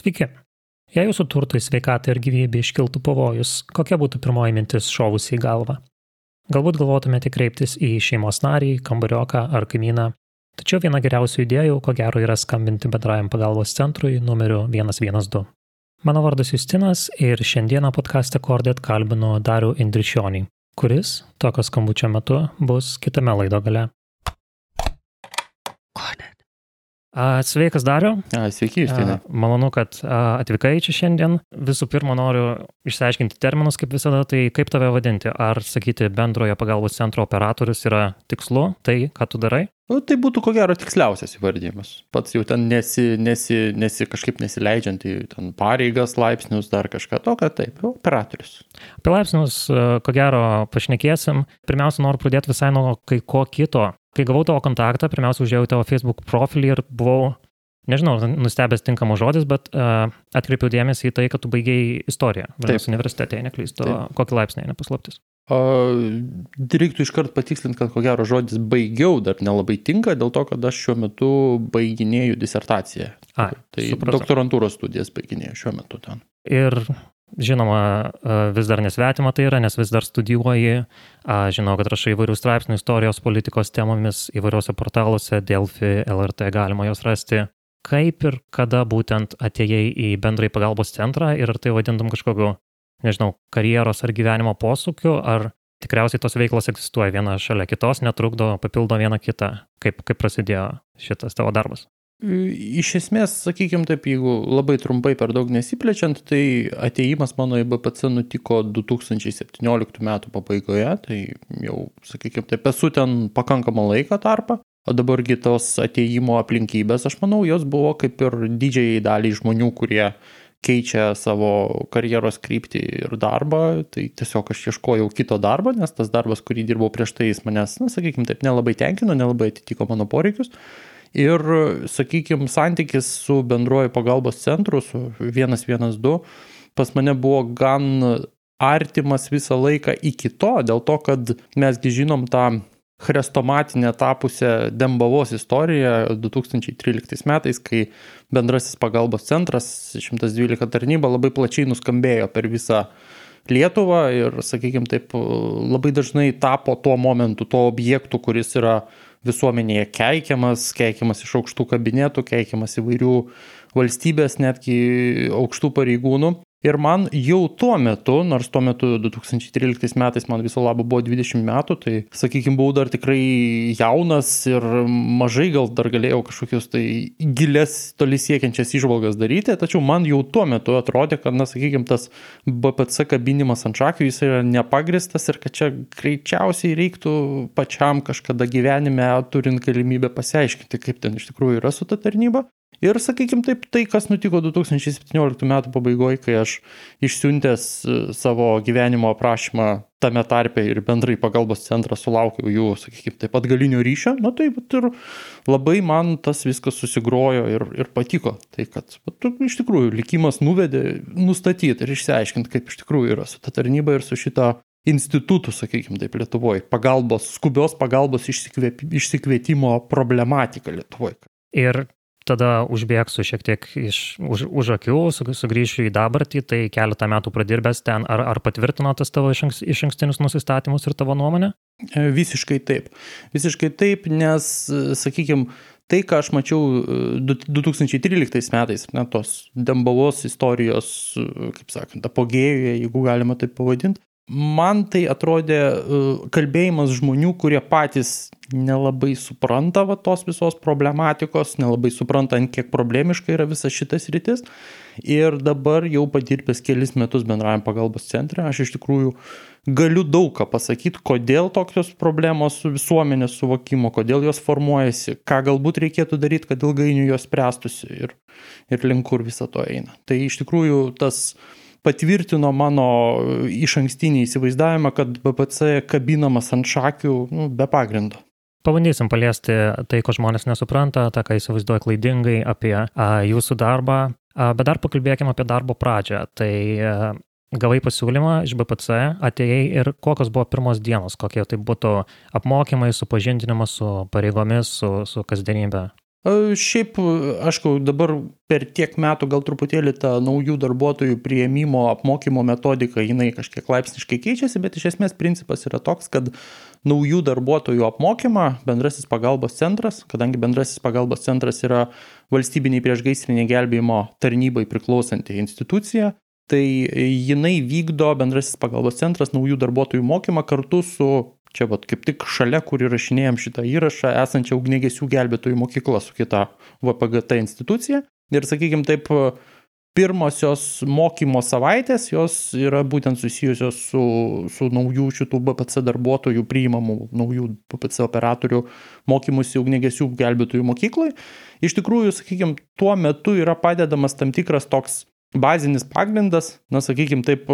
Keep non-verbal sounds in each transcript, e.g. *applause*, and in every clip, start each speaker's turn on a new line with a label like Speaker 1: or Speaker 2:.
Speaker 1: Sveiki. Jei jūsų turtui, sveikatai ir gyvybė iškiltų pavojus, kokia būtų pirmoji mintis šovusi į galvą? Galbūt galvotumėte kreiptis į šeimos narį, kambarioką ar kaimyną, tačiau viena geriausių idėjų, ko gero, yra skambinti bendrajam pagalbos centrui numeriu 112. Mano vardas Justinas ir šiandieną podcast'e Kordet kalbinu Darių Indrišionį, kuris tokio skambučio metu bus kitame laido gale. Sveikas, Dariu.
Speaker 2: Sveiki, Justinai.
Speaker 1: Malonu, kad atvykai čia šiandien. Visų pirma, noriu išsiaiškinti terminus, kaip visada, tai kaip tave vadinti. Ar sakyti bendrojo pagalbos centro operatorius yra tikslu, tai ką tu darai?
Speaker 2: Nu, tai būtų ko gero tiksliausias įvardymas. Pats jau ten nesi, nesi, nesi kažkaip nesileidžiant į pareigas, laipsnius, dar kažką tokio, taip, operatorius.
Speaker 1: Apie laipsnius, ko gero, pašnekėsim. Pirmiausia, noriu pradėti visai nuo kai ko kito. Kai gavau tavo kontaktą, pirmiausia, užėjau tavo Facebook profilį ir buvau, nežinau, nustebęs tinkamas žodis, bet uh, atkreipiau dėmesį į tai, kad tu baigiai istoriją. Vilnius universitete, neklystu, kokį laipsnį, nepaslaptis.
Speaker 2: Reiktų iškart patikslinti, kad ko gero žodis baigiau dar nelabai tinka, dėl to, kad aš šiuo metu baiginėjau disertaciją.
Speaker 1: A,
Speaker 2: tai
Speaker 1: supratau.
Speaker 2: doktorantūros studijas baiginėjau šiuo metu ten.
Speaker 1: Ir Žinoma, vis dar nesvetima tai yra, nes vis dar studijuoji. Žinau, kad rašai įvairių straipsnių istorijos politikos temomis įvairiuose portaluose, Delfi, LRT galima jos rasti. Kaip ir kada būtent atėjai į bendrai pagalbos centrą ir ar tai vadintum kažkokiu, nežinau, karjeros ar gyvenimo posūkiu, ar tikriausiai tos veiklos egzistuoja viena šalia kitos, netrukdo, papildo vieną kitą. Kaip, kaip prasidėjo šitas tavo darbas?
Speaker 2: Iš esmės, sakykime taip, jeigu labai trumpai per daug nesiplečiant, tai ateimas mano į BPC nutiko 2017 metų pabaigoje, tai jau, sakykime taip, esu ten pakankamą laiką tarpą, o dabargi tos ateimo aplinkybės, aš manau, jos buvo kaip ir didžiai daliai žmonių, kurie keičia savo karjeros kryptį ir darbą, tai tiesiog aš ieškojau kito darbo, nes tas darbas, kurį dirbau prieš tai, jis manęs, na, sakykime taip, nelabai tenkino, nelabai atitiko mano poreikius. Ir, sakykime, santykis su bendruoju pagalbos centru, su 112, pas mane buvo gan artimas visą laiką iki to, dėl to, kad mesgi žinom tą chrestomatinę tapusią Dembavos istoriją 2013 metais, kai bendrasis pagalbos centras 112 tarnyba labai plačiai nuskambėjo per visą Lietuvą ir, sakykime, taip labai dažnai tapo tuo momentu, tuo objektu, kuris yra visuomenėje keikiamas, keikiamas iš aukštų kabinetų, keikiamas įvairių valstybės, netgi aukštų pareigūnų. Ir man jau tuo metu, nors tuo metu 2013 metais man viso labo buvo 20 metų, tai sakykime, buvau dar tikrai jaunas ir mažai gal dar galėjau kažkokius tai gilės toli siekiančias išvalgas daryti, tačiau man jau tuo metu atrodė, kad, na, sakykime, tas BPC kabinimas ant šakių jis yra nepagristas ir kad čia greičiausiai reiktų pačiam kažkada gyvenime turint galimybę pasiaiškinti, kaip ten iš tikrųjų yra su ta tarnyba. Ir, sakykime, taip, tai, kas nutiko 2017 metų pabaigoje, kai aš išsiuntęs e, savo gyvenimo aprašymą tame tarpe ir bendrai pagalbos centrą sulaukiau jų, sakykime, taip pat galinio ryšio, na tai ir labai man tas viskas susigrojo ir, ir patiko. Tai, kad bet, iš tikrųjų likimas nuvedė nustatyti ir išsiaiškinti, kaip iš tikrųjų yra su ta tarnyba ir su šita institutų, sakykime taip, Lietuvoje, pagalbos, skubios pagalbos išsikvietimo problematika Lietuvoje.
Speaker 1: Ir tada užbėgsiu šiek tiek iš, už, už akių, sugrįšiu į dabartį, tai keletą metų pradirbęs ten, ar, ar patvirtino tas tavo iš, iš ankstinius nusistatymus ir tavo nuomonę?
Speaker 2: E, visiškai taip. Visiškai taip, nes, sakykime, tai, ką aš mačiau 2013 metais, ne, tos Dembavos istorijos, kaip sakant, apogėjoje, jeigu galima taip pavadinti, man tai atrodė e, kalbėjimas žmonių, kurie patys nelabai supranta va, tos visos problematikos, nelabai supranta, ant kiek problemiška yra visa šitas rytis. Ir dabar jau padirbęs kelis metus bendrajam pagalbos centre, aš iš tikrųjų galiu daug ką pasakyti, kodėl tokios problemos su visuomenės suvokimo, kodėl jos formuojasi, ką galbūt reikėtų daryti, kad ilgainiui jos spręstųsi ir, ir link kur viso to eina. Tai iš tikrųjų tas patvirtino mano iš ankstinį įsivaizdavimą, kad BPC kabinamas ant šakių nu, be pagrindo.
Speaker 1: Pabandysim paliesti tai, ko žmonės nesupranta, tą, ką įsivaizduoja klaidingai apie a, jūsų darbą, a, bet dar pakalbėkime apie darbo pradžią. Tai a, gavai pasiūlymą iš BPC, atėjai ir kokios buvo pirmos dienos, kokie tai būtų apmokymai, supažindinimas su pareigomis, su, su kasdienybė.
Speaker 2: Šiaip, aišku, dabar per tiek metų gal truputėlį ta naujų darbuotojų prieimimo apmokymo metodika, jinai kažkiek laipsniškai keičiasi, bet iš esmės principas yra toks, kad naujų darbuotojų apmokymą bendrasis pagalbos centras, kadangi bendrasis pagalbos centras yra valstybiniai priešgaisrinė gelbėjimo tarnybai priklausanti institucija, tai jinai vykdo bendrasis pagalbos centras naujų darbuotojų mokymą kartu su Čia vat kaip tik šalia, kur įrašinėjom šitą įrašą, esančią ugnegesių gelbėtojų mokyklą su kita VPGT institucija. Ir sakykime taip, pirmosios mokymo savaitės jos yra būtent susijusios su, su naujų šitų BPC darbuotojų priimamų, naujų BPC operatorių mokymusi ugnegesių gelbėtojų mokyklai. Iš tikrųjų, sakykime, tuo metu yra padedamas tam tikras toks bazinis pagrindas, na, sakykime, taip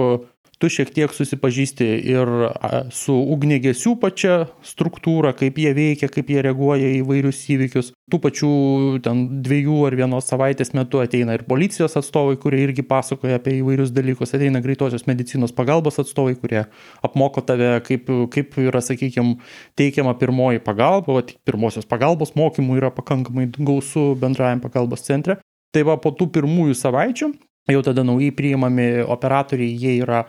Speaker 2: tu šiek tiek susipažįsti ir su ugnegesių pačia struktūra, kaip jie veikia, kaip jie reaguoja į vairius įvykius. Tų pačių ten dviejų ar vienos savaitės metu ateina ir policijos atstovai, kurie irgi pasakoja apie įvairius dalykus, ateina greitosios medicinos pagalbos atstovai, kurie apmoko tave, kaip, kaip yra, sakykime, teikiama pirmoji pagalba, tik pirmosios pagalbos mokymų yra pakankamai gausu bendrajam pagalbos centre. Tai va po tų pirmųjų savaičių jau tada naujai priimami operatoriai, jie yra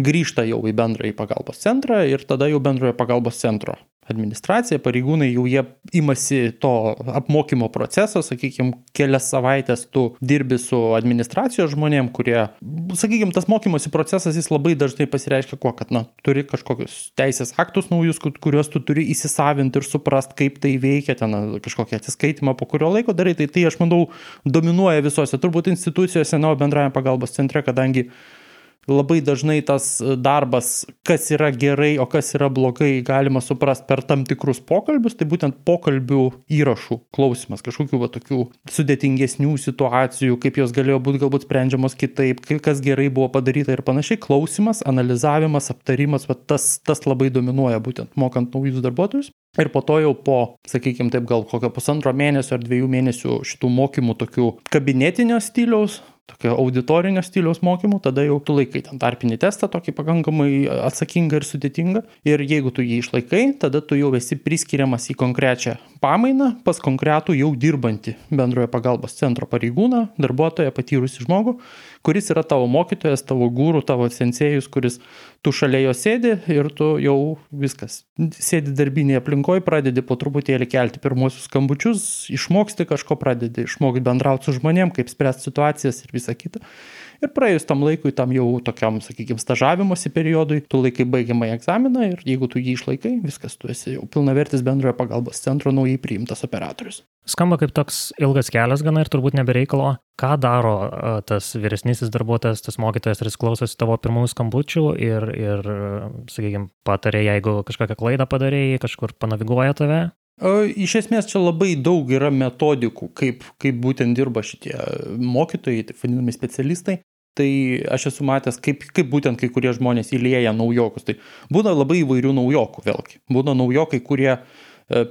Speaker 2: grįžta jau į bendrąjį pagalbos centrą ir tada jau bendrojo pagalbos centro administracija, pareigūnai jau jie imasi to apmokymo proceso, sakykime, kelias savaitės tu dirbi su administracijos žmonėm, kurie, sakykime, tas mokymosi procesas jis labai dažnai pasireiškia kuo, kad, na, turi kažkokius teisės aktus naujus, kuriuos tu turi įsisavinti ir suprast, kaip tai veikia, ten kažkokią atsiskaitimą, po kurio laiko darai, tai tai, aš manau, dominuoja visose, turbūt institucijose, na, bendrajame pagalbos centre, kadangi labai dažnai tas darbas, kas yra gerai, o kas yra blogai, galima suprasti per tam tikrus pokalbius, tai būtent pokalbių įrašų klausimas, kažkokių va tokių sudėtingesnių situacijų, kaip jos galėjo būti galbūt sprendžiamos kitaip, kas gerai buvo padaryta ir panašiai, klausimas, analizavimas, aptarimas, va tas, tas labai dominuoja būtent mokant naujus darbuotojus. Ir po to jau po, sakykime taip, gal kokio pusantro mėnesio ar dviejų mėnesių šitų mokymų tokių kabinetinio stiliaus, tokio auditorinio stiliaus mokymų, tada jau tu laikai ten tarpinį testą, tokį pakankamai atsakingą ir sudėtingą. Ir jeigu tu jį išlaikai, tada tu jau esi priskiriamas į konkrečią pamainą pas konkretų jau dirbantį bendrojo pagalbos centro pareigūną, darbuotoją, patyrusį žmogų kuris yra tavo mokytojas, tavo gūrų, tavo sensėjus, kuris tu šalia jo sėdi ir tu jau viskas. Sėdi darbinėje aplinkoje, pradedi po truputėlį kelti pirmosius skambučius, išmoksti kažko, pradedi išmokti bendrauti su žmonėm, kaip spręsti situacijas ir visa kita. Ir praėjus tam laikui, tam jau tokiam, sakykime, stažavimosi periodui, tu laikai baigiamą egzaminą ir jeigu tu jį išlaikai, viskas, tu esi jau pilnavertis bendrojo pagalbos centro naujai priimtas operatorius.
Speaker 1: Skamba kaip toks ilgas kelias gana ir turbūt nebereikalo. Ką daro tas vyresnysis darbuotojas, tas mokytojas, ar jis klausosi tavo pirmųjų skambučių ir, ir sakykime, patarė, jeigu kažkokią klaidą padarėjai, kažkur panaviguoja tave?
Speaker 2: Iš esmės čia labai daug yra metodikų, kaip, kaip būtent dirba šitie mokytojai, taip vadinami specialistai. Tai aš esu matęs, kaip, kaip būtent kai kurie žmonės įlėja naujokus. Tai būna labai įvairių naujokų vėlgi. Būna naujokai, kurie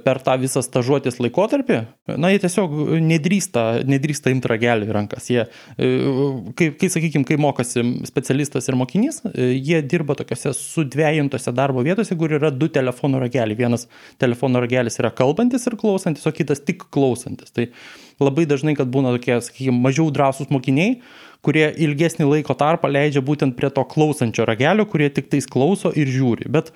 Speaker 2: per tą visą stažuotės laikotarpį, na, jie tiesiog nedrįsta, nedrįsta imti ragelį į rankas. Jie, e, kai, kai sakykime, kai mokosi specialistas ir mokinys, e, jie dirba tokiuose sudvėjintose darbo vietose, kur yra du telefonų rageliai. Vienas telefono ragelis yra kalbantis ir klausantis, o kitas tik klausantis. Tai labai dažnai, kad būna tokie, sakykime, mažiau drąsūs mokiniai, kurie ilgesnį laiko tarpą leidžia būtent prie to klausančio ragelio, kurie tik tais klauso ir žiūri. Bet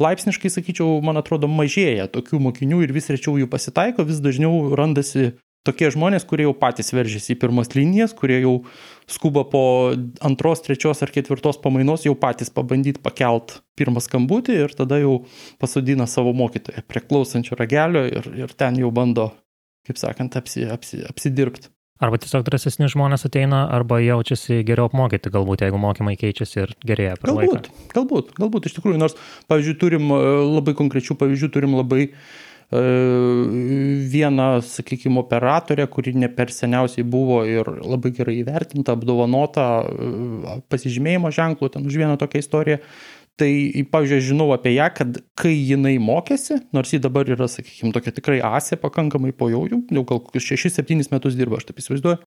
Speaker 2: laipsniškai, sakyčiau, man atrodo, mažėja tokių mokinių ir vis rečiau jų pasitaiko, vis dažniau randasi tokie žmonės, kurie jau patys veržiasi į pirmas linijas, kurie jau skuba po antros, trečios ar ketvirtos pamainos jau patys pabandyti pakelt pirmą skambutį ir tada jau pasodina savo mokytoją prie klausančio ragelio ir, ir ten jau bando, kaip sakant, apsi, apsi, apsidirbti.
Speaker 1: Arba tiesiog drąsesni žmonės ateina, arba jaučiasi geriau apmokyti, galbūt jeigu mokymai keičiasi ir gerėja
Speaker 2: galbūt,
Speaker 1: laiką.
Speaker 2: Galbūt, galbūt iš tikrųjų, nors, pavyzdžiui, turim e, labai konkrečių pavyzdžių, turim labai e, vieną, sakykime, operatorę, kuri ne per seniausiai buvo ir labai gerai įvertinta, apdovanota e, pasižymėjimo ženklų, ten už vieną tokią istoriją. Tai, pavyzdžiui, aš žinau apie ją, kad kai jinai mokėsi, nors ji dabar yra, sakykime, tokia tikrai asė pakankamai po jau, jau gal kokius 6-7 metus dirba, aš taip įsivaizduoju,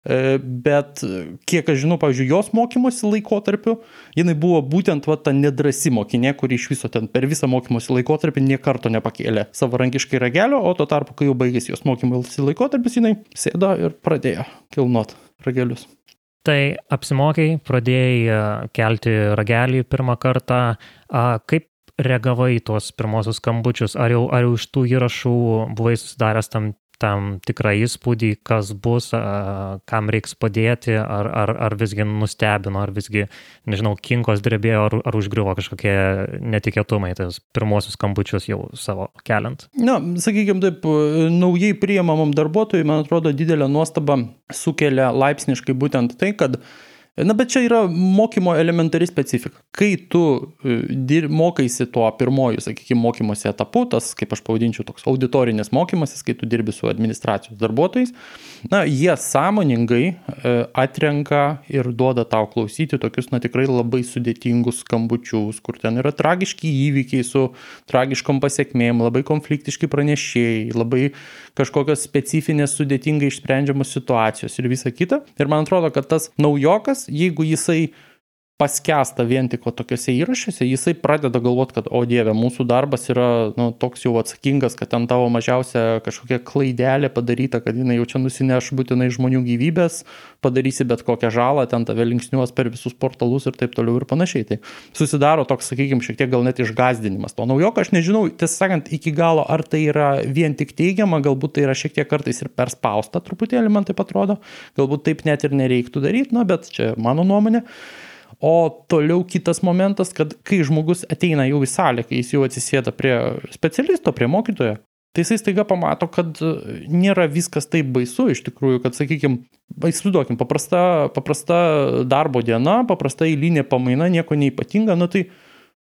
Speaker 2: E, bet kiek aš žinau, pavyzdžiui, jos mokymosi laikotarpiu, jinai buvo būtent va, ta nedrasi mokinė, kuri iš viso ten per visą mokymosi laikotarpį niekarto nepakėlė savarankiškai ragelio, o tuo tarpu, kai jau baigėsi jos mokymosi laikotarpis, jinai sėdo ir pradėjo kilnot ragelius.
Speaker 1: Tai apsimokiai, pradėjai e, kelti ragelį pirmą kartą. Kaip reagavai tuos pirmosius skambučius? Ar jau, ar jau iš tų įrašų buvai susidaręs tam tam tikrą įspūdį, kas bus, kam reiks padėti, ar, ar, ar visgi nustebino, ar visgi, nežinau, kinkos drebėjo, ar, ar užgriuvo kažkokie netikėtumai, tas pirmosius skambučius jau savo keliant.
Speaker 2: Na, sakykime taip, naujai priemamam darbuotojui, man atrodo, didelę nuostabą sukelia laipsniškai būtent tai, kad Na, bet čia yra mokymo elementari specifika. Kai tu e, dir, mokaisi tuo pirmoju, sakykime, mokymosi etapu, tas, kaip aš pavadinčiau, toks auditorinis mokymasis, kai tu dirbi su administracijos darbuotojais, na, jie sąmoningai e, atrenka ir duoda tau klausyti tokius, na, tikrai labai sudėtingus skambučius, kur ten yra tragiški įvykiai su tragiškom pasiekmėm, labai konfliktiški pranešėjai, labai kažkokios specifinės sudėtingai išsprendžiamos situacijos ir visa kita. Ir man atrodo, kad tas naujokas jeigu jisai paskęsta vien tik tokiuose įrašuose, jisai pradeda galvoti, kad, o Dieve, mūsų darbas yra nu, toks jau atsakingas, kad ten tavo mažiausia kažkokia klaidelė padaryta, kad jinai jau čia nusineš būtinai žmonių gyvybės, padarysi bet kokią žalą, ten tave linksniuos per visus portalus ir taip toliau ir panašiai. Tai susidaro toks, sakykime, šiek tiek gal net išgazdinimas. To naujoko aš nežinau, tiesą sakant, iki galo, ar tai yra vien tik teigiama, galbūt tai yra šiek tiek kartais ir perspausta truputėlį, man tai atrodo, galbūt taip net ir nereiktų daryti, na, bet čia mano nuomonė. O toliau kitas momentas, kad kai žmogus ateina jau į salę, kai jis jau atsisėda prie specialisto, prie mokytojo, tai jisai staiga pamato, kad nėra viskas taip baisu iš tikrųjų, kad, sakykime, įsivaizduokim, paprasta, paprasta darbo diena, paprasta eilinė pamaina, nieko neipatinga, nu tai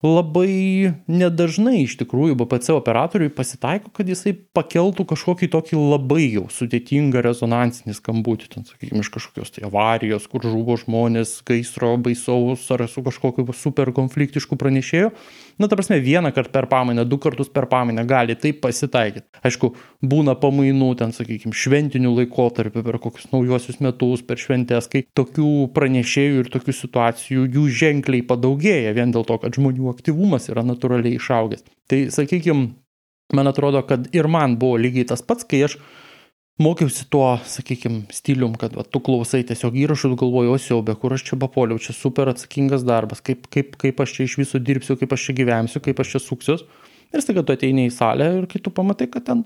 Speaker 2: labai nedažnai iš tikrųjų BPC operatoriui pasitaiko, kad jisai pakeltų kažkokį tokį labai jau sudėtingą rezonansinį skambutį, ten, sakykime, iš kažkokios tai avarijos, kur žuvo žmonės, gaisro baisaus ar su kažkokiu super konfliktišku pranešėju. Na, ta prasme, vieną kartą per pamainą, du kartus per pamainą gali taip pasitaikyti. Aišku, būna pamainų, ten, sakykime, šventinių laikotarpių per kokius naujosius metus, per šventės, kai tokių pranešėjų ir tokių situacijų jų ženkliai padaugėja vien dėl to, kad žmonių aktyvumas yra natūraliai išaugęs. Tai sakykime, man atrodo, kad ir man buvo lygiai tas pats, kai aš mokiausi tuo, sakykime, stilium, kad va, tu klausai tiesiog įrašus, galvoju, o siaubė, kur aš čia papoliau, čia super atsakingas darbas, kaip, kaip, kaip aš čia iš viso dirbsiu, kaip aš čia gyvensiu, kaip aš čia suksiuos. Ir staiga tu ateini į salę ir kai tu pamatai, kad ten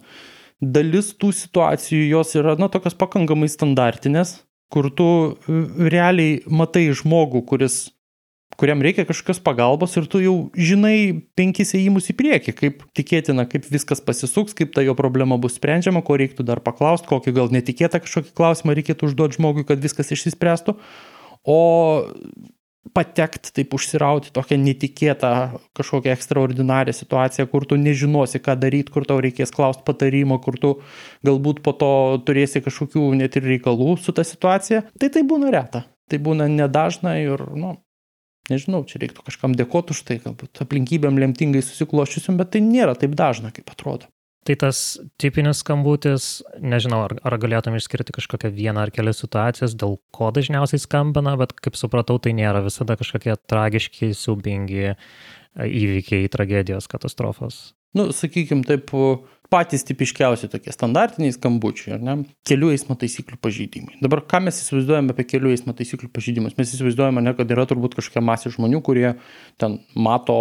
Speaker 2: dalis tų situacijų jos yra, na, tokios pakankamai standartinės, kur tu realiai matai žmogų, kuris kuriam reikia kažkokios pagalbos ir tu jau žinai penkis ėjimus į priekį, kaip tikėtina, kaip viskas pasisuks, kaip ta jo problema bus sprendžiama, ko reiktų dar paklausti, kokį gal netikėtą kažkokį klausimą reikėtų užduoti žmogui, kad viskas išsispręstų. O patekti, taip užsirauti tokią netikėtą kažkokią ekstraordinarią situaciją, kur tu nežinosi, ką daryti, kur tau reikės klausti patarimo, kur tu galbūt po to turėsi kažkokių net ir reikalų su ta situacija, tai tai būna reta. Tai būna nedažna ir, nu, nežinau, čia reiktų kažkam dėkoti už tai, galbūt aplinkybėm lemtingai susikloščiusiam, bet tai nėra taip dažna, kaip atrodo.
Speaker 1: Tai tas tipinis skambutis, nežinau, ar, ar galėtum išskirti kažkokią vieną ar kelias situacijas, dėl ko dažniausiai skambina, bet kaip supratau, tai nėra visada kažkokie tragiški, siubingi įvykiai, tragedijos, katastrofos.
Speaker 2: Nu, sakykime, taip, patys tipiškiausi tokie standartiniai skambučiai, ar ne? Kelių eismo taisyklių pažeidimai. Dabar ką mes įsivaizduojame apie kelių eismo taisyklių pažeidimus? Mes įsivaizduojame, ne, kad yra turbūt kažkokia masė žmonių, kurie ten mato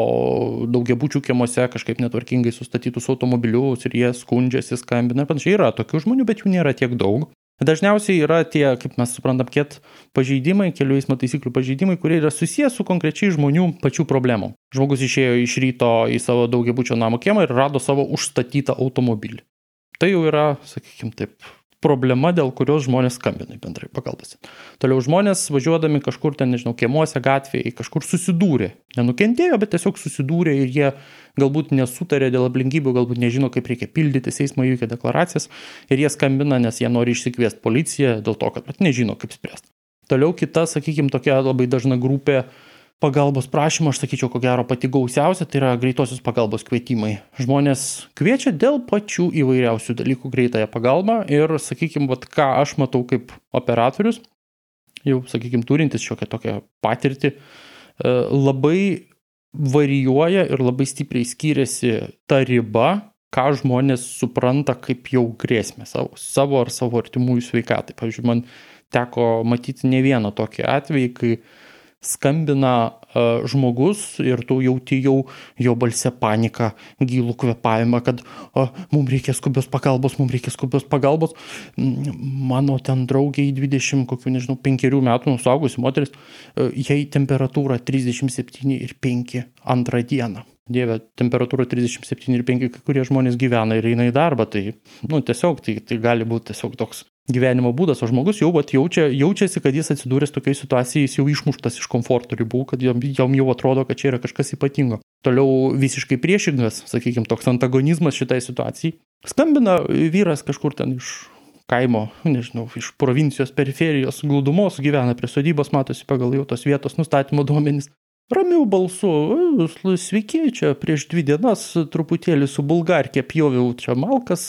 Speaker 2: daugiabučių kiemuose kažkaip netvarkingai sustatytus automobilius ir jie skundžiasi, skambina ir panašiai. Yra tokių žmonių, bet jų nėra tiek daug. Dažniausiai yra tie, kaip mes suprantam, kiet pažeidimai, kelių eismo taisyklių pažeidimai, kurie yra susijęs su konkrečiai žmonių pačių problemų. Žmogus išėjo iš ryto į savo daugiabučio namo kiemą ir rado savo užstatytą automobilį. Tai jau yra, sakykime taip, problema, dėl kurios žmonės skambina bendrai pagalbas. Toliau žmonės važiuodami kažkur ten, nežinau, kiemuose, gatvėje, kažkur susidūrė. Nenukentėjo, bet tiesiog susidūrė ir jie galbūt nesutarė dėl aplinkybių, galbūt nežino, kaip reikia pildyti eismo įvykio deklaracijas ir jie skambina, nes jie nori išsikviesti policiją dėl to, kad nežino, kaip spręsti. Toliau kita, sakykime, tokia labai dažna grupė pagalbos prašymų, aš sakyčiau, ko gero pati gausiausia, tai yra greitosios pagalbos kvietimai. Žmonės kviečia dėl pačių įvairiausių dalykų greitąją pagalbą ir, sakykime, vat, ką aš matau kaip operatorius, jau, sakykime, turintis šiokią tokią patirtį, e, labai varijuoja ir labai stipriai skiriasi ta riba, ką žmonės supranta kaip jau grėsmę savo, savo ar savo artimųjų sveikatai. Pavyzdžiui, man teko matyti ne vieną tokį atvejį, kai skambina uh, žmogus ir tu jauti jau jo balse paniką, gilų kvepavimą, kad uh, mums reikia skubios pagalbos, mums reikia skubios pagalbos. Mano ten draugiai 20, kokių nežinau, 5 metų nusaugusi moteris, uh, jai temperatūra 37 ir 5 antrą dieną. Dieve, temperatūra 37 ir 5, kai kurie žmonės gyvena ir eina į darbą, tai, nu, tiesiog, tai, tai gali būti tiesiog toks gyvenimo būdas, o žmogus jau vat, jaučia, jaučiasi, kad jis atsidūręs tokiai situacijai, jis jau išmuštas iš komforto ribų, kad jam, jam jau atrodo, kad čia yra kažkas ypatingo. Toliau visiškai priešingas, sakykime, toks antagonizmas šitai situacijai. Skambina vyras kažkur ten iš kaimo, nežinau, iš provincijos periferijos glūdumos gyvena prie sodybos, matosi pagal jau tos vietos nustatymo duomenys ramiu balsu sveiki čia prieš dvi dienas truputėlį su bulgarke pjoviau čia malkas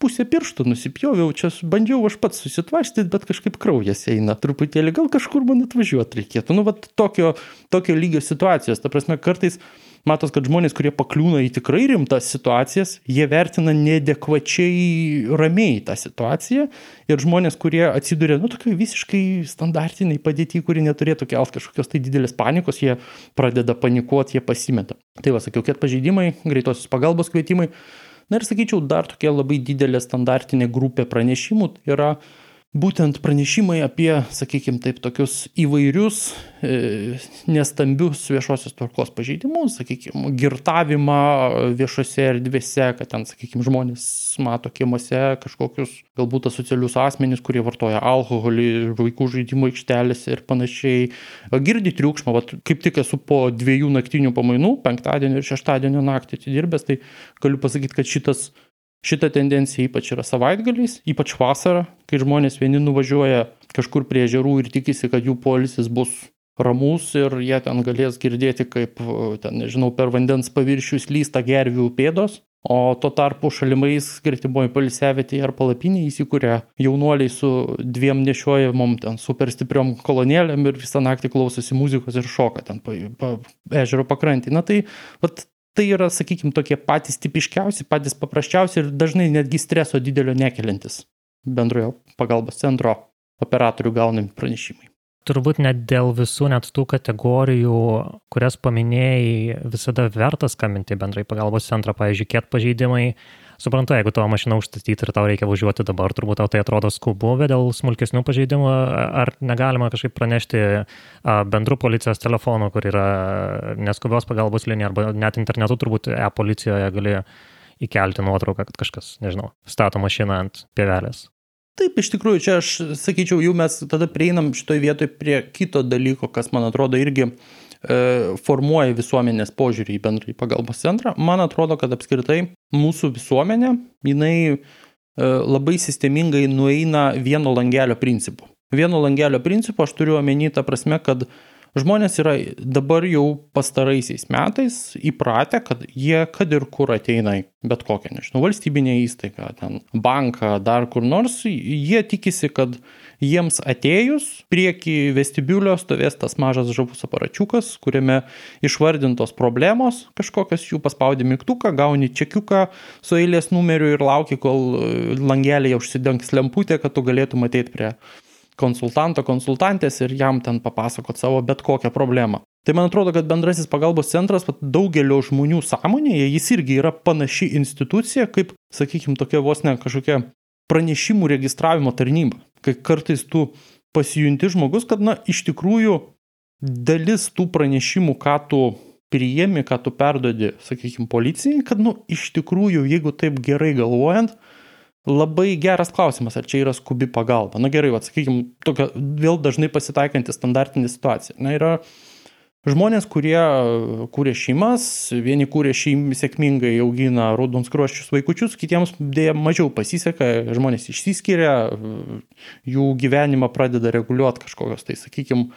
Speaker 2: pusę pirštų nusipjoviau čia bandžiau aš pats susitvarstyt bet kažkaip kraujas eina truputėlį. Gal kažkur man atvažiuot reikėtų. Nu vat tokio tokio lygio situacijos. Ta prasme kartais matos, kad žmonės, kurie pakliūna į tikrai rimtas situacijas, jie vertina neadekvačiai ramiai tą situaciją ir žmonės, kurie atsiduria, nu, tokiai visiškai standartiniai padėti, kuri neturėtų kelt kažkokios tai didelės panikos, jie pradeda panikuoti, jie pasimeta. Tai va, sakiau, kad pažeidimai, greitosios pagalbos kvietimai. Na ir sakyčiau, dar tokia labai didelė standartinė grupė pranešimų yra būtent pranešimai apie, sakykime taip, tokius įvairius e, nestambius viešosios tvarkos pažeidimus, sakykime, girtavimą viešose erdvėse, kad ten, sakykime, žmonės mato kiemuose kažkokius galbūt asocialius asmenys, kurie vartoja alkoholį, vaikų žaidimų aikštelėse ir panašiai. Girdi triukšmą, vat, kaip tik esu po dviejų naktinių pamainų, penktadienio ir šeštadienio naktį atidirbęs, tai galiu pasakyti, kad šitas Šita tendencija ypač yra savaitgaliais, ypač vasarą, kai žmonės vieni nuvažiuoja kažkur prie ežerų ir tikisi, kad jų polisis bus ramus ir jie ten galės girdėti, kaip, ten, nežinau, per vandens paviršius lysta gervių pėdos, o tuo tarpu šalimais gretimoje polisėvietėje ar palapinėje įsikūrė jaunuoliai su dviem nešiojamom ten super stipriom kolonėlėm ir visą naktį klausosi muzikos ir šoka ten pa, pa, ežero pakrantį. Na tai, vat, tai yra, sakykime, tokie patys tipiškiausi, patys paprasčiausi ir dažnai netgi streso didelio nekeliantis bendrojo pagalbos centro operatorių gaunami pranešimai.
Speaker 1: Turbūt net dėl visų net tų kategorijų, kurias paminėjai, visada verta skambinti bendrai pagalbos centrą, pavyzdžiui, kiek pažeidimai, suprantu, jeigu tavo mašina užstatyti ir tau reikia važiuoti dabar, turbūt tau tai atrodo skubu, bet dėl smulkesnių pažeidimų ar negalima kažkaip pranešti bendrų policijos telefonų, kur yra neskubios pagalbos linija, arba net internetu turbūt e-policijoje gali įkelti nuotrauką, kad kažkas, nežinau, stato mašiną ant pievelės.
Speaker 2: Taip, iš tikrųjų, čia aš sakyčiau, jau mes tada prieinam šitoje vietoje prie kito dalyko, kas man atrodo irgi uh, formuoja visuomenės požiūrį į bendrąjį pagalbos centrą. Man atrodo, kad apskritai mūsų visuomenė, jinai e, labai sistemingai nueina vieno langelio principu. Vieno langelio principu aš turiu omeny tą prasme, kad Žmonės yra dabar jau pastaraisiais metais įpratę, kad jie kad ir kur ateina bet kokią, nežinau, valstybinę įstaigą, ten banką, dar kur nors, jie tikisi, kad jiems atėjus prieki vestibiulio stovės tas mažas žavus aparačiukas, kuriame išvardintos problemos, kažkokios jų paspaudi mygtuką, gauni čekiuką su eilės numeriu ir lauki, kol langelėje užsidengs lemputė, kad tu galėtum ateiti prie konsultanto, konsultantės ir jam ten papasakot savo bet kokią problemą. Tai man atrodo, kad bendrasis pagalbos centras daugelio žmonių sąmonėje, jis irgi yra panaši institucija, kaip, sakykime, tokia vos ne kažkokia pranešimų registravimo tarnyba. Kai kartais tu pasijunti žmogus, kad, na, iš tikrųjų dalis tų pranešimų, ką tu priėmi, ką tu perdodi, sakykime, policijai, kad, nu, iš tikrųjų, jeigu taip gerai galvojant, Labai geras klausimas, ar čia yra skubi pagalba. Na gerai, atsakykime, tokia vėl dažnai pasitaikanti standartinė situacija. Na yra žmonės, kurie kūrė šeimas, vieni kūrė šeimą sėkmingai, augina raudonskruoščius vaikučius, kitiems dėja mažiau pasiseka, žmonės išsiskiria, jų gyvenimą pradeda reguliuoti kažkokios, tai sakykime,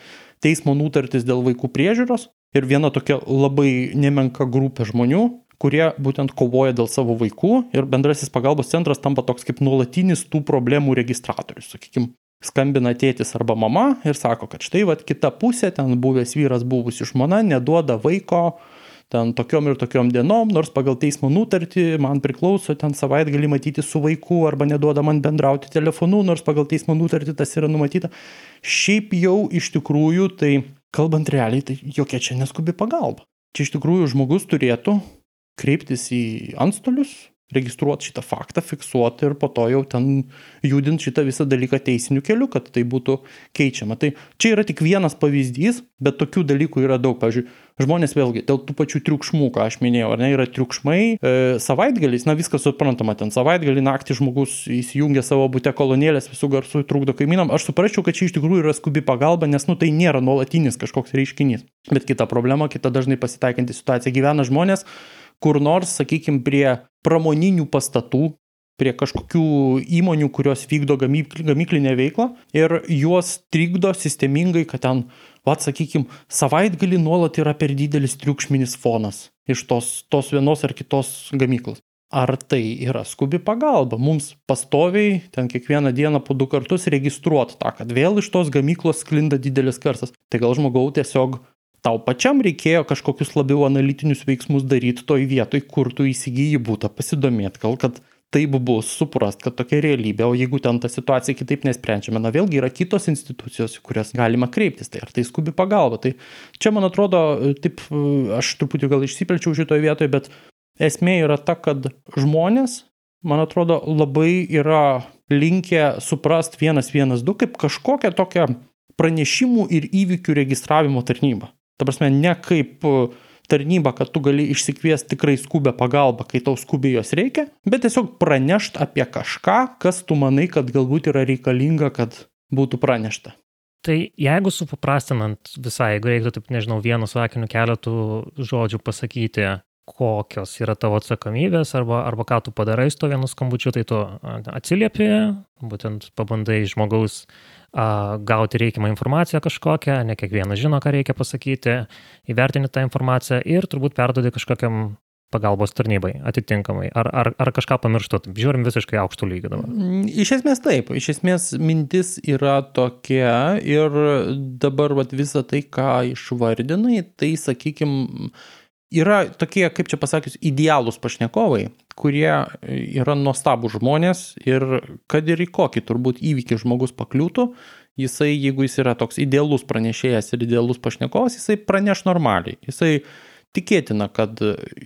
Speaker 2: teismo nutartis dėl vaikų priežiūros. ir viena tokia labai nemenka grupė žmonių, kurie būtent kovoja dėl savo vaikų ir bendrasis pagalbos centras tampa toks kaip nuolatinis tų problemų registratorius. Sakykime, skambina tėtis arba mama ir sako, kad štai va kita pusė, ten buvęs vyras, buvusi žmona, neduoda vaiko ten tokiom ir tokiom dienom, nors pagal teismo nutartį man priklauso ten savaitgalį matyti su vaiku arba neduoda man bendrauti telefonu, nors pagal teismo nutartį tas yra numatyta. Šiaip jau iš tikrųjų, tai kalbant realiai, tai jokia čia neskubi pagalba. Čia iš tikrųjų žmogus turėtų kreiptis į antstolius, registruoti šitą faktą, fiksuoti ir po to jau ten judinti šitą visą dalyką teisiniu keliu, kad tai būtų keičiama. Tai čia yra tik vienas pavyzdys, bet tokių dalykų yra daug. Pavyzdžiui, žmonės vėlgi dėl tų pačių triukšmų, ką aš minėjau, ar ne, yra triukšmai, e, savaitgaliais, na viskas suprantama, ten savaitgalį naktį žmogus įsijungia savo būte kolonėlės, visų garsų trukdo kaimynam. Aš suprasčiau, kad čia iš tikrųjų yra skubi pagalba, nes nu tai nėra nuolatinis kažkoks reiškinys. Bet kita problema, kita dažnai pasitaikanti situacija gyvena žmonės, kur nors, sakykime, prie pramoninių pastatų, prie kažkokių įmonių, kurios vykdo gamyklinę veiklą ir juos trikdo sistemingai, kad ten, vad sakykime, savaitgalį nuolat yra per didelis triukšminis fonas iš tos, tos vienos ar kitos gamyklos. Ar tai yra skubi pagalba? Mums pastoviai ten kiekvieną dieną po du kartus registruoti tą, kad vėl iš tos gamyklos sklinda didelis karsas. Tai gal žmogau tiesiog tau pačiam reikėjo kažkokius labiau analitinius veiksmus daryti toj vietoj, kur tu įsigyji būtą, pasidomėti, gal kad taip bus, suprast, kad tokia realybė, o jeigu ten ta situacija kitaip nesprendžiama, na vėlgi yra kitos institucijos, kurias galima kreiptis, tai ar tai skubi pagalba. Tai čia, man atrodo, taip, aš truputį gal išsipelčiau šitoje vietoje, bet esmė yra ta, kad žmonės, man atrodo, labai yra linkę suprast 112 kaip kažkokią tokią pranešimų ir įvykių registravimo tarnybą. Ta prasme, ne kaip e, tarnyba, kad tu gali išsikviesti tikrai skubę pagalbą, kai tau skubiai jos reikia, bet tiesiog pranešti apie kažką, kas tu manai, kad galbūt yra reikalinga, kad būtų pranešta.
Speaker 1: Tai jeigu supaprastinant visai, jeigu reiktų, taip nežinau, vienu sakiniu keletų žodžių pasakyti, kokios yra tavo atsakomybės arba, arba ką tu padarai su to vienu skambučiu, tai tu atsiliepi, būtent pabandai žmogaus gauti reikiamą informaciją kažkokią, ne kiekvienas žino, ką reikia pasakyti, įvertini tą informaciją ir turbūt perdodi kažkokiam pagalbos tarnybai atitinkamai. Ar, ar, ar kažką pamirštu, žiūrim visiškai aukštų lygių dabar.
Speaker 2: Mm, iš esmės taip, iš esmės mintis yra tokia ir dabar vat, visą tai, ką išvardinai, tai sakykime, yra tokie, kaip čia pasakius, idealūs pašnekovai, kurie yra nuostabų žmonės ir kad ir į kokį turbūt įvykį žmogus pakliūtų, jisai, jeigu jis yra toks idealus pranešėjas ir idealus pašnekovas, jisai praneš normaliai. Jisai tikėtina, kad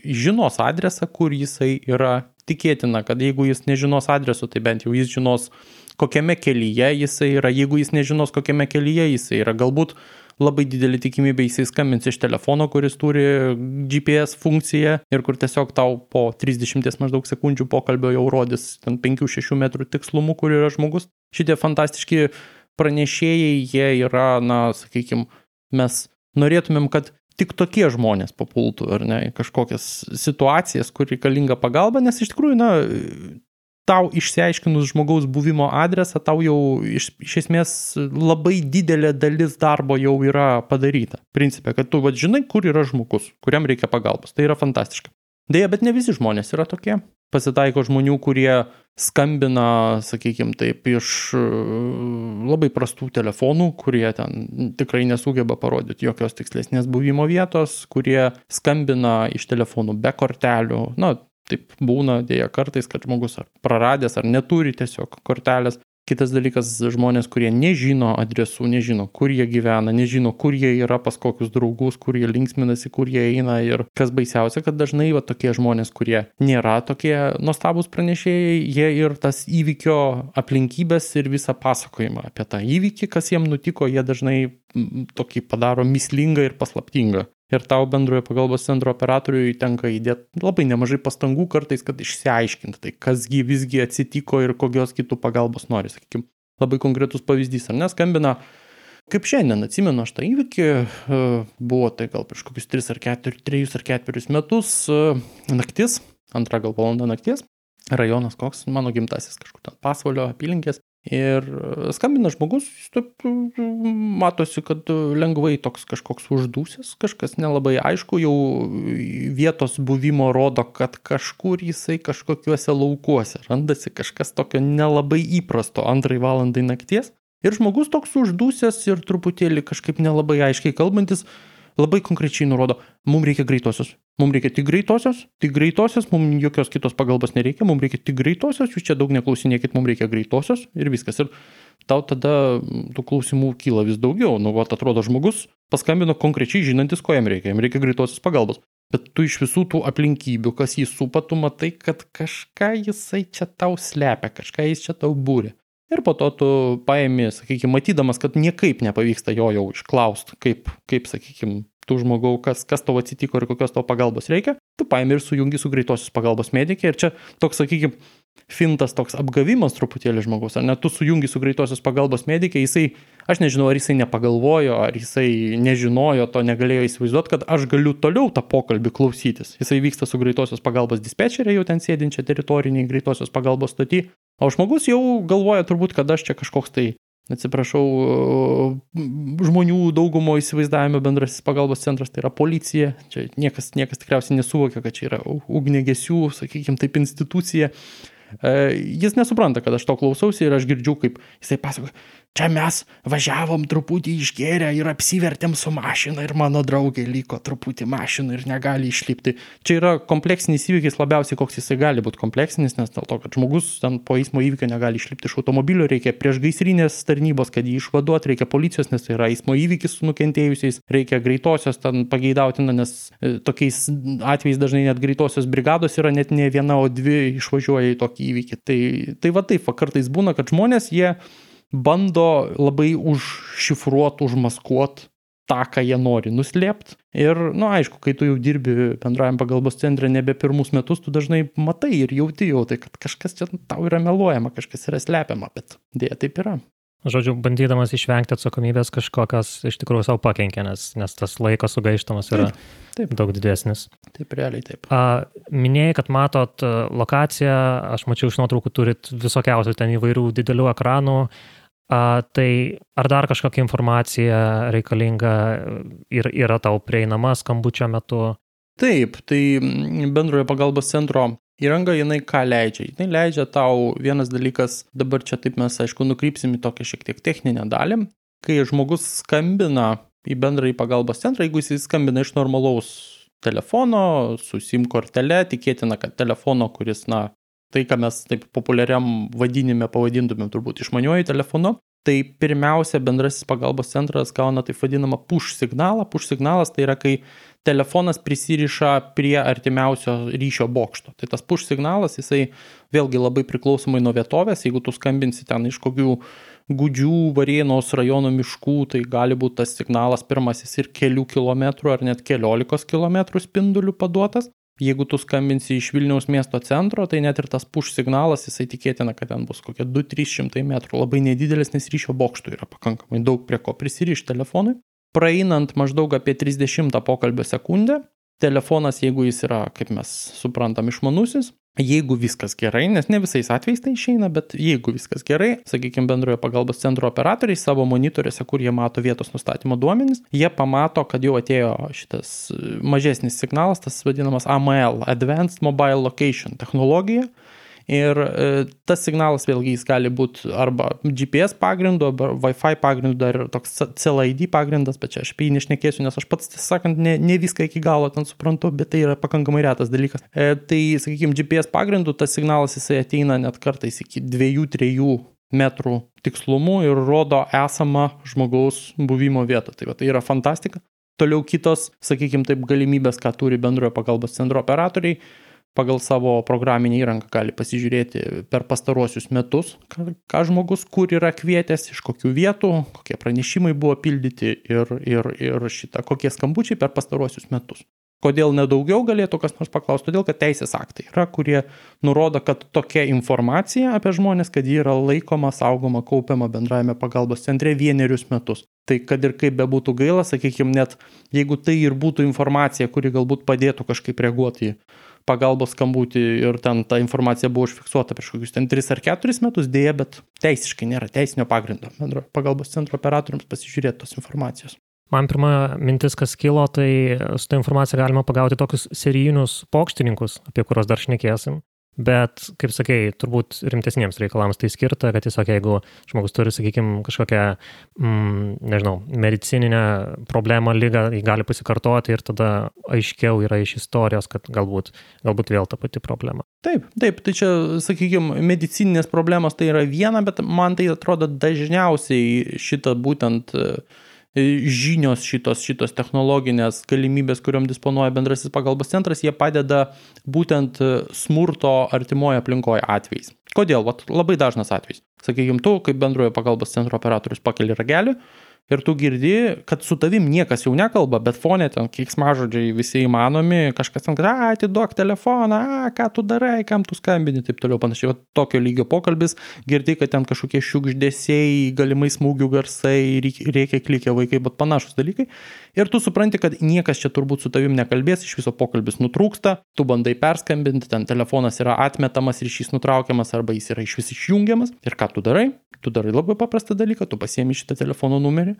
Speaker 2: žinos adresą, kur jisai yra, tikėtina, kad jeigu jis nežinos adreso, tai bent jau jis žinos, kokiame kelyje jisai yra, jeigu jis nežinos, kokiame kelyje jisai yra, galbūt labai didelė tikimybė jisai skambins iš telefono, kuris turi GPS funkciją ir kur tiesiog tau po 30 maždaug sekundžių pokalbio jau rodys ten 5-6 metrų tikslumu, kur yra žmogus. Šitie fantastiški pranešėjai, jie yra, na, sakykime, mes norėtumėm, kad tik tokie žmonės papultų, ar ne, kažkokias situacijas, kur reikalinga pagalba, nes iš tikrųjų, na, tau išsiaiškinus žmogaus buvimo adresą, tau jau iš, iš esmės labai didelė dalis darbo jau yra padaryta. Principė, kad tu vad žinai, kur yra žmogus, kuriam reikia pagalbos. Tai yra fantastiška. Deja, bet ne visi žmonės yra tokie. Pasitaiko žmonių, kurie skambina, sakykime taip, iš e, labai prastų telefonų, kurie ten tikrai nesugeba parodyti jokios tikslesnės buvimo vietos, kurie skambina iš telefonų be kortelių. Na, Taip būna dėja kartais, kad žmogus ar praradęs, ar neturi tiesiog kortelės. Kitas dalykas - žmonės, kurie nežino adresų, nežino, kur jie gyvena, nežino, kur jie yra pas kokius draugus, kur jie linksminasi, kur jie eina. Ir kas baisiausia, kad dažnai va tokie žmonės, kurie nėra tokie nuostabus pranešėjai, jie ir tas įvykio aplinkybės ir visą pasakojimą apie tą įvykį, kas jiem nutiko, jie dažnai tokį padaro mislingą ir paslaptingą ir tau bendrojo pagalbos centro operatoriui tenka įdėti labai nemažai pastangų kartais, kad išsiaiškinti, tai kasgi visgi atsitiko ir kokios kitų pagalbos nori. Sakykime, labai konkretus pavyzdys, ar neskambina, kaip šiandien atsimenu aš tą įvykį, e, buvo tai gal prieš kokius 3 ar 4, 3 ar 4 metus, e, naktis, antra gal valanda nakties, rajonas koks, mano gimtasis kažkur ten pasvalio apylinkės. Ir skambina žmogus, taip, matosi, kad lengvai toks kažkoks uždūsęs, kažkas nelabai aišku, jau vietos buvimo rodo, kad kažkur jisai kažkokiuose laukuose randasi kažkas tokio nelabai įprasto antrai valandai nakties. Ir žmogus toks uždūsęs ir truputėlį kažkaip nelabai aiškiai kalbantis, labai konkrečiai nurodo, mums reikia greitosios. Mums reikia tik greitosios, tik greitosios, mums jokios kitos pagalbos nereikia, mums reikia tik greitosios, jūs čia daug neklausinėkit, mums reikia greitosios ir viskas. Ir tau tada tų klausimų kyla vis daugiau. Nu, va, atrodo, žmogus paskambino konkrečiai žinantis, ko jam reikia, jam reikia greitosios pagalbos. Bet tu iš visų tų aplinkybių, kas jį supa, tu matai, kad kažką jisai čia tau slepia, kažką jis čia tau būrė. Ir po to tu paėmė, sakykime, matydamas, kad niekaip nepavyksta jo jau išklausti, kaip, kaip sakykime, tų žmogų, kas, kas tau atsitiko ir kokios tau pagalbos reikia, tu paėmė ir sujungi su greitosios pagalbos medikė. Ir čia toks, sakykime, fintas toks apgavimas truputėlį žmogus, ar net tu sujungi su greitosios pagalbos medikė, jisai, aš nežinau, ar jisai nepagalvojo, ar jisai nežinojo, to negalėjo įsivaizduoti, kad aš galiu toliau tą pokalbį klausytis. Jisai vyksta su greitosios pagalbos dispečerė, jau ten sėdinčia teritoriniai greitosios pagalbos stoti, O žmogus jau galvoja turbūt, kad aš čia kažkoks tai, atsiprašau, žmonių daugumo įsivaizdavimo bendrasis pagalbos centras, tai yra policija. Čia niekas, niekas tikriausiai nesuvokia, kad čia yra ugnegesių, sakykime, taip institucija. E, jis nesupranta, kad aš to klausausi ir aš girdžiu, kaip jisai pasakoja, Čia mes važiavom truputį išgėrę ir apsivertėm su mašina ir mano draugė liko truputį mašina ir negali išlipti. Čia yra kompleksinis įvykis labiausiai, koks jisai gali būti kompleksinis, nes dėl to, kad žmogus ten po eismo įvykio negali išlipti iš automobilio, reikia prieš gaisrinės tarnybos, kad jį išvaduot, reikia policijos, nes tai yra eismo įvykis su nukentėjusiais, reikia greitosios ten pageidautina, nes e, tokiais atvejais dažnai net greitosios brigados yra net ne viena, o dvi išvažiuoja į tokį įvykį. Tai, tai va taip, va, kartais būna, kad žmonės jie bando labai užšifruot, užmaskuot tą, ką jie nori nuslėpti. Ir, na, nu, aišku, kai tu jau dirbi bendrajam pagalbos centre nebe pirmus metus, tu dažnai matai ir jauti jau tai, kad kažkas čia tau yra meluojama, kažkas yra slepiama, bet dėja taip yra.
Speaker 1: Žodžiu, bandydamas išvengti atsakomybės kažkokios iš tikrųjų savo pakenkė, nes, nes tas laikas sugaištamas yra taip, taip. daug didesnis.
Speaker 2: Taip, realiai taip.
Speaker 1: A, minėjai, kad matot lokaciją, aš mačiau iš nuotraukų, turit visokiausių ten įvairių didelių ekranų. A, tai ar dar kažkokia informacija reikalinga ir yra tau prieinama skambučio metu?
Speaker 2: Taip, tai bendrojo pagalbos centro įranga jinai ką leidžia? Jinai leidžia tau vienas dalykas, dabar čia taip mes aišku nukrypsim į tokią šiek tiek techninę dalį, kai žmogus skambina į bendrąjį pagalbos centrą, jeigu jis skambina iš normalaus telefono su SIM kortele, tikėtina, kad telefono, kuris, na, tai, ką mes taip populiariam vadinime pavadintumėm turbūt išmaniuoju telefonu, tai pirmiausia bendrasis pagalbos centras gauna taip vadinamą push signalą. Push signalas tai yra, kai telefonas prisiriša prie artimiausio ryšio bokšto. Tai tas push signalas, jisai vėlgi labai priklausomai nuo vietovės, jeigu tu skambinsi ten iš kokių gudžių varienos rajono miškų, tai gali būti tas signalas pirmasis ir kelių kilometrų ar net keliolikos kilometrų spindulių paduotas. Jeigu tu skambinsi iš Vilniaus miesto centro, tai net ir tas push signalas, jisai tikėtina, kad ten bus kokie 2-300 metrų, labai nedidelis, nes ryšio bokštų yra pakankamai daug prie ko prisirišti telefonui. Praeinant maždaug apie 30 pokalbio sekundę, telefonas, jeigu jis yra, kaip mes suprantam, išmanusis, Jeigu viskas gerai, nes ne visais atvejais tai išeina, bet jeigu viskas gerai, sakykime, bendrojo pagalbos centro operatoriai savo monitoriuose, kur jie mato vietos nustatymo duomenys, jie pamato, kad jau atėjo šitas mažesnis signalas, tas vadinamas AML, Advanced Mobile Location technologija, Ir e, tas signalas vėlgi jis gali būti arba GPS pagrindu, arba Wi-Fi pagrindu, dar ir toks CLID pagrindas, bet čia aš apie jį nešnekėsiu, nes aš pats, tiesą sakant, ne, ne viską iki galo ten suprantu, bet tai yra pakankamai retas dalykas. E, tai, sakykime, GPS pagrindu tas signalas jisai ateina net kartais iki 2-3 metrų tikslumu ir rodo esamą žmogaus buvimo vietą. Tai, va, tai yra fantastika. Toliau kitos, sakykime, taip galimybės, ką turi bendrojo pagalbos centro operatoriai pagal savo programinę įrangą gali pasižiūrėti per pastaruosius metus, ką, žmogus kur yra kvietęs, iš kokių vietų, kokie pranešimai buvo pildyti ir, ir, ir šitą, kokie skambučiai per pastaruosius metus. Kodėl nedaugiau galėtų kas nors paklausti? Todėl, kad teisės aktai yra, kurie nurodo, kad tokia informacija apie žmonės, kad ji yra laikoma, saugoma, kaupiama bendrajame pagalbos centre vienerius metus. Tai kad ir kaip bebūtų gaila, sakykime, net jeigu tai ir būtų informacija, kuri galbūt padėtų kažkaip reaguoti į pagalbos skambutį ir ten ta informacija buvo užfiksuota prieš kokius ten 3 ar 4 metus, dėja, bet teisiškai nėra teisinio pagrindo bendro pagalbos centro operatoriams pasižiūrėti tos informacijos.
Speaker 1: Man pirma mintis, kas kilo, tai su tą informacija galima pagauti tokius serijinius pokštininkus, apie kuriuos dar šnekėsim. Bet, kaip sakei, turbūt rimtesniems reikalams tai skirta, kad tiesiog jeigu žmogus turi, sakykime, kažkokią, mm, nežinau, medicininę problemą, lygą, jį gali pasikartoti ir tada aiškiau yra iš istorijos, kad galbūt, galbūt vėl ta pati problema.
Speaker 2: Taip, taip, tai čia, sakykime, medicininės problemos tai yra viena, bet man tai atrodo dažniausiai šitą būtent uh, žinios šitos, šitos technologinės galimybės, kuriuom disponuoja bendrasis pagalbos centras, jie padeda būtent smurto artimoje aplinkoje atvejais. Kodėl? Vat, labai dažnas atvejis. Sakykime, tu kaip bendrojo pagalbos centro operatorius pakeli ragelį, ir tu girdi, kad su tavim niekas jau nekalba, bet fonė ten keiksmažodžiai visi įmanomi, kažkas ten, a, atiduok telefoną, a, ką tu darai, kam tu skambini, taip toliau panašiai. O tokio lygio pokalbis, girdi, kad ten kažkokie šiukždėsiai, galimai smūgių garsai, reikia klikia vaikai, bet panašus dalykai. Ir tu supranti, kad niekas čia turbūt su tavim nekalbės, iš viso pokalbis nutrūksta, tu bandai perskambinti, ten telefonas yra atmetamas, ryšys nutraukiamas arba jis yra iš vis išjungiamas. Ir ką tu darai? Tu darai labai paprastą dalyką, tu pasiemi šitą telefono numerį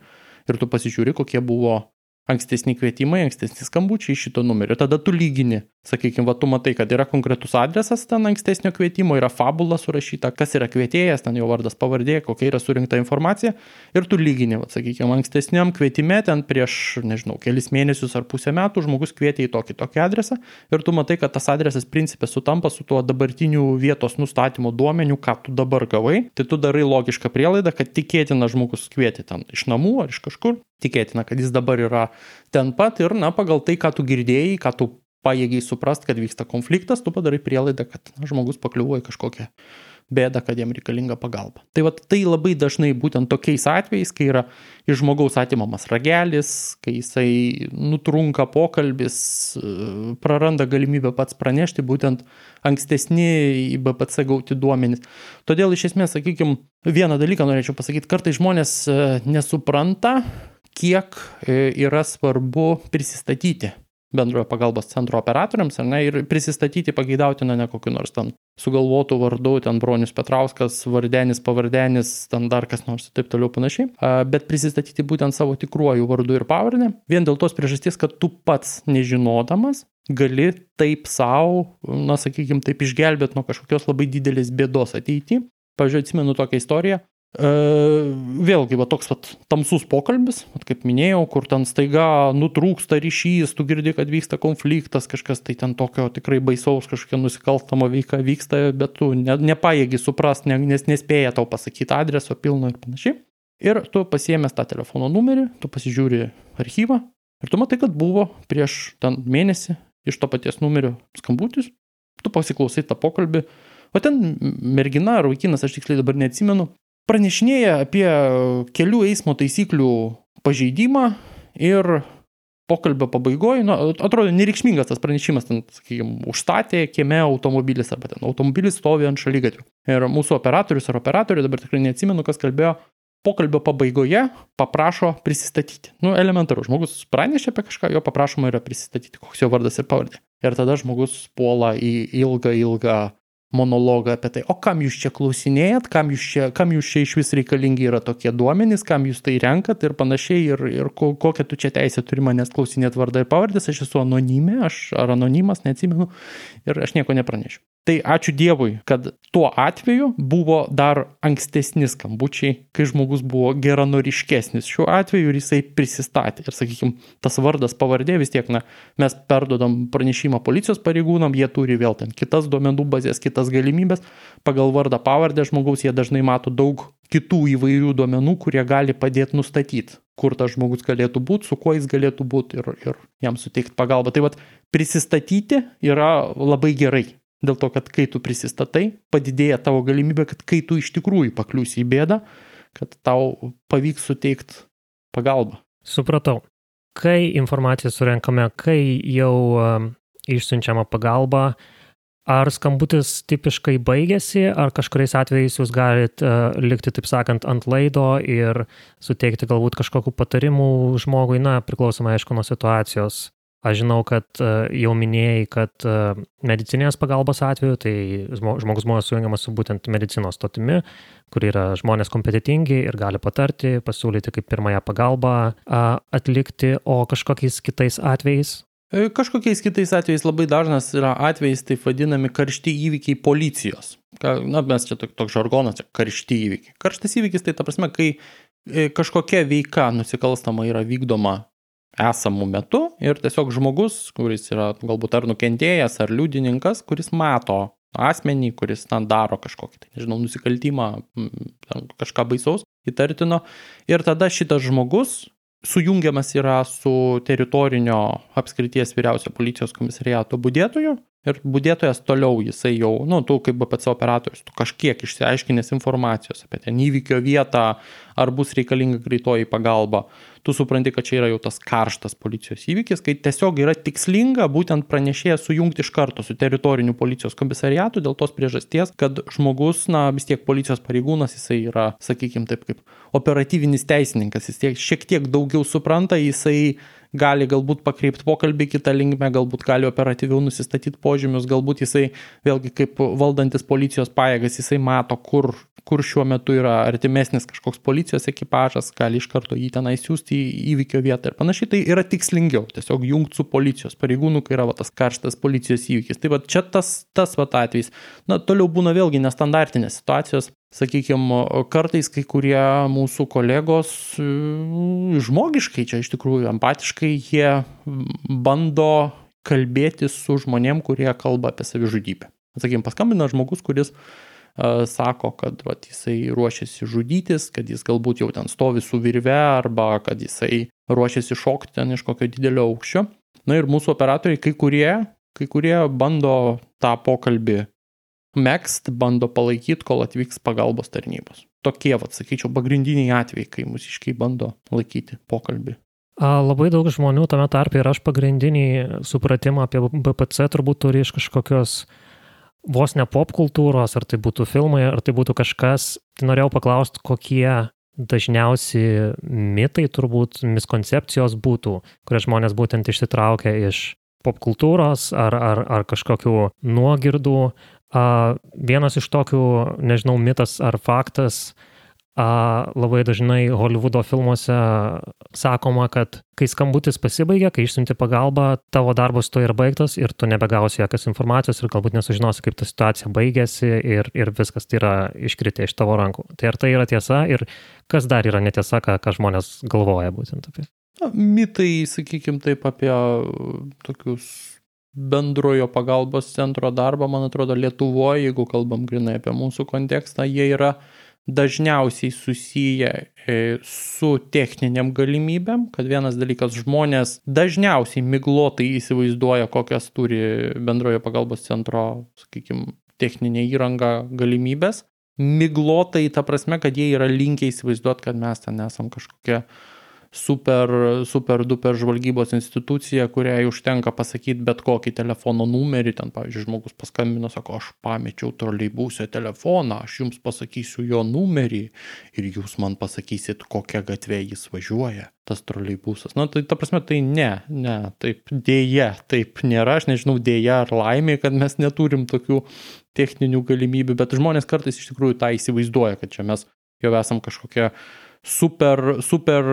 Speaker 2: ir tu pasižiūri, kokie buvo ankstesni kvietimai, ankstesni skambučiai iš šito numerio. Tada tu lygini, sakykime, va, tu matai, kad yra konkretus adresas ten ankstesnio kvietimo, yra fabula surašyta, kas yra kvietėjas, ten jo vardas, pavardė, kokia yra surinkta informacija. Ir tu lygini, va, sakykime, ankstesniam kvietime ten prieš, nežinau, kelis mėnesius ar pusę metų žmogus kvietė į tokį tokį adresą. Ir tu matai, kad tas adresas principė sutampa su tuo dabartiniu vietos nustatymo duomeniu, ką tu dabar gavai, tai tu darai logišką prielaidą, kad tikėtina žmogus kvietė ten iš namų ar iš kažkur. Tikėtina, kad jis dabar yra ten pat ir, na, pagal tai, ką tu girdėjai, ką tu pajėgiai suprast, kad vyksta konfliktas, tu padarai prielaidą, kad na, žmogus pakliuvo į kažkokią bėdą, kad jam reikalinga pagalba. Tai va tai labai dažnai būtent tokiais atvejais, kai yra iš žmogaus atimamas ragelis, kai jisai nutrunka pokalbis, praranda galimybę pats pranešti, būtent ankstesni į BPC gauti duomenys. Todėl iš esmės, sakykime, vieną dalyką norėčiau pasakyti, kartai žmonės e, nesupranta, kiek e, yra svarbu prisistatyti bendrojo pagalbos centro operatoriams, ar ne, ir prisistatyti pageidautina ne kokiu nors ten sugalvotų vardu, ten Bronius Petrauskas, vardenis, pavardenis, ten dar kas nors ir taip toliau panašiai, bet prisistatyti būtent savo tikruoju vardu ir pavardę, vien dėl tos priežasties, kad tu pats nežinodamas gali taip savo, na sakykime, taip išgelbėti nuo kažkokios labai didelės bėdos ateityje. Pavyzdžiui, atsimenu tokią istoriją, Vėlgi, va toks vat, tamsus pokalbis, vat, kaip minėjau, kur ten staiga nutrūksta ryšys, tu girdi, kad vyksta konfliktas, kažkas tai ten tokio tikrai baisaus, kažkokia nusikalstama veika vyksta, bet tu ne, nepaėgi suprast, ne, nes nespėja tau pasakyti adreso pilno ir panašiai. Ir tu pasiemęs tą telefono numerį, tu pasižiūri archyvą ir tu matai, kad buvo prieš ten mėnesį iš to paties numerio skambutis, tu pasiklausai tą pokalbį, o ten mergina ar vaikinas, aš tiksliai dabar neatsimenu, pranešinėja apie kelių eismo taisyklių pažeidimą ir pokalbio pabaigoje, nu, atrodo nereikšmingas tas pranešimas, ten, sakykime, užstatė kieme automobilis arba ten automobilis stovi ant šalygatvių. Ir mūsų operatorius ar operatorė, dabar tikrai neatsimenu, kas kalbėjo, pokalbio pabaigoje paprašo prisistatyti. Nu, elementaru, žmogus pranešė apie kažką, jo paprašoma yra prisistatyti, koks jo vardas ir pavardė. Ir tada žmogus puola į ilgą, ilgą monologą apie tai, o kam jūs čia klausinėjat, kam jūs čia, kam jūs čia iš vis reikalingi yra tokie duomenys, kam jūs tai renkat ir panašiai, ir, ir ko, kokią tu čia teisę turi manęs klausinėti vardą ir pavardės, aš esu anonimė, aš ar anonimas, neatsimenu, ir aš nieko nepranešiu. Tai ačiū Dievui, kad tuo atveju buvo dar ankstesni skambučiai, kai žmogus buvo geranoriškesnis šiuo atveju ir jisai prisistatė. Ir sakykime, tas vardas pavardė vis tiek, na, mes perdodam pranešimą policijos pareigūnam, jie turi vėl ten kitas duomenų bazės, kitas galimybės. Pagal vardą pavardę žmogaus jie dažnai mato daug kitų įvairių duomenų, kurie gali padėti nustatyti, kur tas žmogus galėtų būti, su kuo jis galėtų būti ir, ir jam suteikti pagalbą. Tai vad, prisistatyti yra labai gerai. Dėl to, kad kai tu prisistatai, padidėja tavo galimybė, kad kai tu iš tikrųjų pakliūsi į bėdą, kad tau pavyks suteikti pagalbą.
Speaker 1: Supratau. Kai informaciją surenkame, kai jau um, išsiunčiama pagalba, ar skambutis tipiškai baigėsi, ar kažkuriais atvejais jūs galit uh, likti, taip sakant, ant laido ir suteikti galbūt kažkokiu patarimu žmogui, na, priklausomai aišku nuo situacijos Aš žinau, kad e, jau minėjai, kad e, medicinės pagalbos atveju, tai žmogus buvo sujungiamas su būtent medicinos stotimi, kur yra žmonės kompetitingi ir gali patarti, pasiūlyti kaip pirmąją pagalbą atlikti, o kažkokiais kitais atvejais.
Speaker 2: E, kažkokiais kitais atvejais labai dažnas yra atvejais taip vadinami karšti įvykiai policijos. Na, mes čia toks žargonas, karšti įvykiai. Karštas įvykis tai ta prasme, kai kažkokia veika nusikalstama yra vykdoma esamų metu ir tiesiog žmogus, kuris yra galbūt ar nukentėjęs, ar liudininkas, kuris mato asmenį, kuris ten daro kažkokį, tai, nežinau, nusikaltimą, kažką baisaus, įtartino. Ir tada šitas žmogus sujungiamas yra su teritorinio apskrities vyriausio policijos komisariato būdėtoju ir budėtojas toliau jisai jau, nu, tu kaip BPC operatorius, tu kažkiek išsiaiškinęs informacijos apie ten įvykio vietą, ar bus reikalinga greitoji pagalba, tu supranti, kad čia yra jau tas karštas policijos įvykis, kai tiesiog yra tikslinga būtent pranešėją sujungti iš karto su teritoriniu policijos komisariatu dėl tos priežasties, kad žmogus, na, vis tiek policijos pareigūnas, jisai yra, sakykime taip, kaip operatyvinis teisininkas, jis tiek, šiek tiek daugiau supranta, jisai gali galbūt pakreipti pokalbį kitą linkmę, galbūt gali operatyviau nusistatyti požymius, galbūt jisai vėlgi kaip valdantis policijos pajėgas, jisai mato, kur, kur šiuo metu yra artimesnis kažkoks policijos ekipažas, gali iš karto jį tenai siūsti į įvykio vietą ir panašiai, tai yra tikslingiau, tiesiog jungti su policijos pareigūnu, kai yra va, tas karštas policijos įvykis. Tai va čia tas, tas va atvejs. Na, toliau būna vėlgi nestandartinės situacijos, sakykime, kartais kai kurie mūsų kolegos e, žmogiškai, čia iš tikrųjų empatiškai, jie bando kalbėti su žmonėm, kurie kalba apie savižudybę. Sakykime, paskambina žmogus, kuris uh, sako, kad vat, jisai ruošiasi žudytis, kad jis galbūt jau ten stovi su virve arba kad jisai ruošiasi šokti ten iš kokio didelio aukščio. Na ir mūsų operatoriai, kai kurie, kai kurie bando tą pokalbį mėgst, bando palaikyti, kol atvyks pagalbos tarnybos. Tokie, vad sakyčiau, pagrindiniai atvejai, kai mūsiškai bando laikyti pokalbį.
Speaker 1: Labai daug žmonių tame tarpe ir aš pagrindinį supratimą apie BPC turbūt turi iš kažkokios vos ne pop kultūros, ar tai būtų filmai, ar tai būtų kažkas. Tai norėjau paklausti, kokie dažniausi mitai, turbūt miskoncepcijos būtų, kurias žmonės būtent išsitraukia iš pop kultūros ar, ar, ar kažkokių nuogirdų, vienas iš tokių, nežinau, mitas ar faktas, labai dažnai Hollywoodo filmuose sakoma, kad kai skambutis pasibaigia, kai išsiunti pagalbą, tavo darbas to ir baigtas ir tu nebegausi jokios informacijos ir galbūt nesužinosi, kaip ta situacija baigėsi ir, ir viskas tai yra iškritę iš tavo rankų. Tai ar tai yra tiesa ir kas dar yra netiesa, ką, ką žmonės galvoja būtent apie?
Speaker 2: Na, mitai, sakykime taip, apie tokius bendrojo pagalbos centro darbą, man atrodo, Lietuvoje, jeigu kalbam grinai apie mūsų kontekstą, jie yra dažniausiai susiję e, su techniniam galimybėm, kad vienas dalykas žmonės dažniausiai miglotai įsivaizduoja, kokias turi bendrojo pagalbos centro, sakykime, techninė įranga galimybės. Miglotai ta prasme, kad jie yra linkę įsivaizduoti, kad mes ten esam kažkokie super, super duper žvalgybos institucija, kuriai užtenka pasakyti bet kokį telefono numerį, ten, pavyzdžiui, žmogus paskambino, sako, aš pamečiau troleibusio telefoną, aš jums pasakysiu jo numerį ir jūs man pasakysit, kokią gatvę jis važiuoja, tas troleibusas. Na, tai ta prasme, tai ne, ne, taip dėja, taip nėra, aš nežinau, dėja ar laimė, kad mes neturim tokių techninių galimybių, bet žmonės kartais iš tikrųjų tą įsivaizduoja, kad čia mes jau esam kažkokie super, super,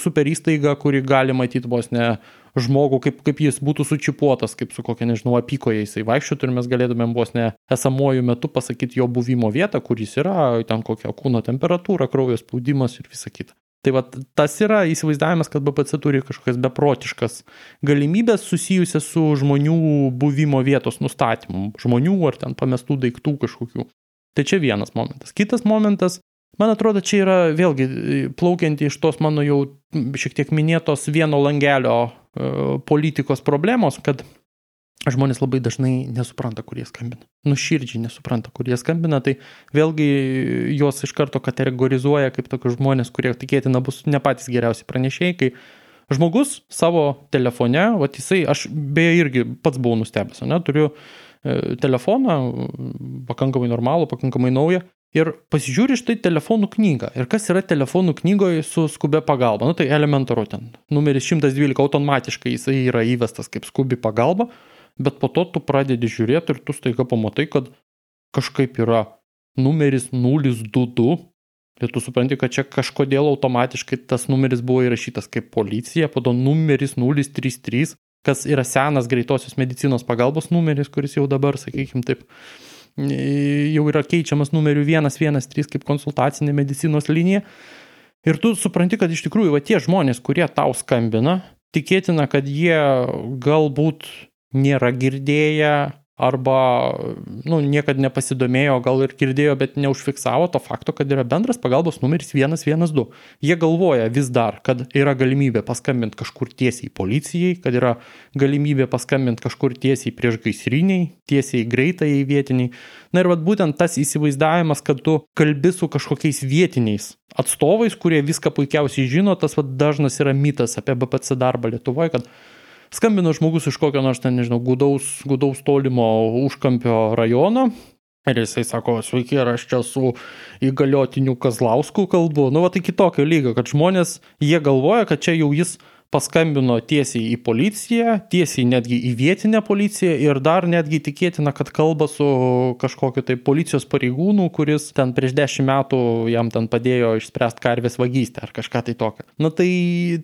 Speaker 2: super įstaiga, kuri gali matyti vos ne žmogų, kaip, kaip jis būtų sučipuotas, kaip su kokia, nežinau, apykoje jisai vaikščiotų ir mes galėtumėm vos ne esamuoju metu pasakyti jo buvimo vietą, kur jis yra, ten kokia kūno temperatūra, kraujo spaudimas ir visa kita. Tai va, tas yra įsivaizdavimas, kad BPC turi kažkokias beprotiškas galimybės susijusias su žmonių buvimo vietos nustatymu, žmonių ar ten pamestų daiktų kažkokių. Tai čia vienas momentas. Kitas momentas Man atrodo, čia yra vėlgi e, plaukianti iš tos mano jau šiek tiek minėtos vieno langelio e, politikos problemos, kad žmonės labai dažnai nesupranta, kur jie skambina. Nuširdžiai nesupranta, kur jie skambina, tai vėlgi juos iš karto kategorizuoja kaip tokius žmonės, kurie tikėtina bus ne patys geriausi pranešėjai, kai žmogus savo telefone, va jisai, aš beje irgi pats buvau nustebęs, ne, turiu e, telefoną, pakankamai normalų, pakankamai naują, ir pasižiūri štai telefonų knygą. Ir kas yra telefonų knygoje su skubia pagalba? Nu tai elementaru ten. Numeris 112 automatiškai jisai yra įvestas kaip skubi pagalba, bet po to tu pradedi žiūrėti ir tu staiga pamatai, kad kažkaip yra numeris 022. Ir tu supranti, kad čia kažkodėl automatiškai tas numeris buvo įrašytas kaip policija, po to numeris 033, kas yra senas greitosios medicinos pagalbos numeris, kuris jau dabar, sakykime taip, jau yra keičiamas numeriu 113 kaip konsultacinė medicinos linija. Ir tu supranti, kad iš tikrųjų va tie žmonės, kurie tau skambina, tikėtina, kad jie galbūt nėra girdėję arba nu, niekad nepasidomėjo, gal ir girdėjo, bet neužfiksavo to fakto, kad yra bendras pagalbos numeris 112. Jie galvoja vis dar, kad yra galimybė paskambinti kažkur tiesiai policijai, kad yra galimybė paskambinti kažkur tiesiai prieš gaisriniai, tiesiai greitai vietiniai. Na ir vat būtent tas įsivaizdavimas, kad tu kalbi su kažkokiais vietiniais atstovais, kurie viską puikiausiai žino, tas vat dažnas yra mitas apie BPC darbą Lietuvoje, kad skambino žmogus iš kokio nors ten, nežinau, gudaus, gudaus tolimo užkampio rajono. Ir jisai sako, sveiki, ar aš čia su įgaliotiniu Kazlausku kalbu. Nu, va tai kitokio lygio, kad žmonės, jie galvoja, kad čia jau jis paskambino tiesiai į policiją, tiesiai netgi į vietinę policiją ir dar netgi tikėtina, kad kalba su kažkokiu tai policijos pareigūnu, kuris ten prieš dešimt metų jam ten padėjo išspręsti karvės vagystę ar kažką tai tokio. Na tai,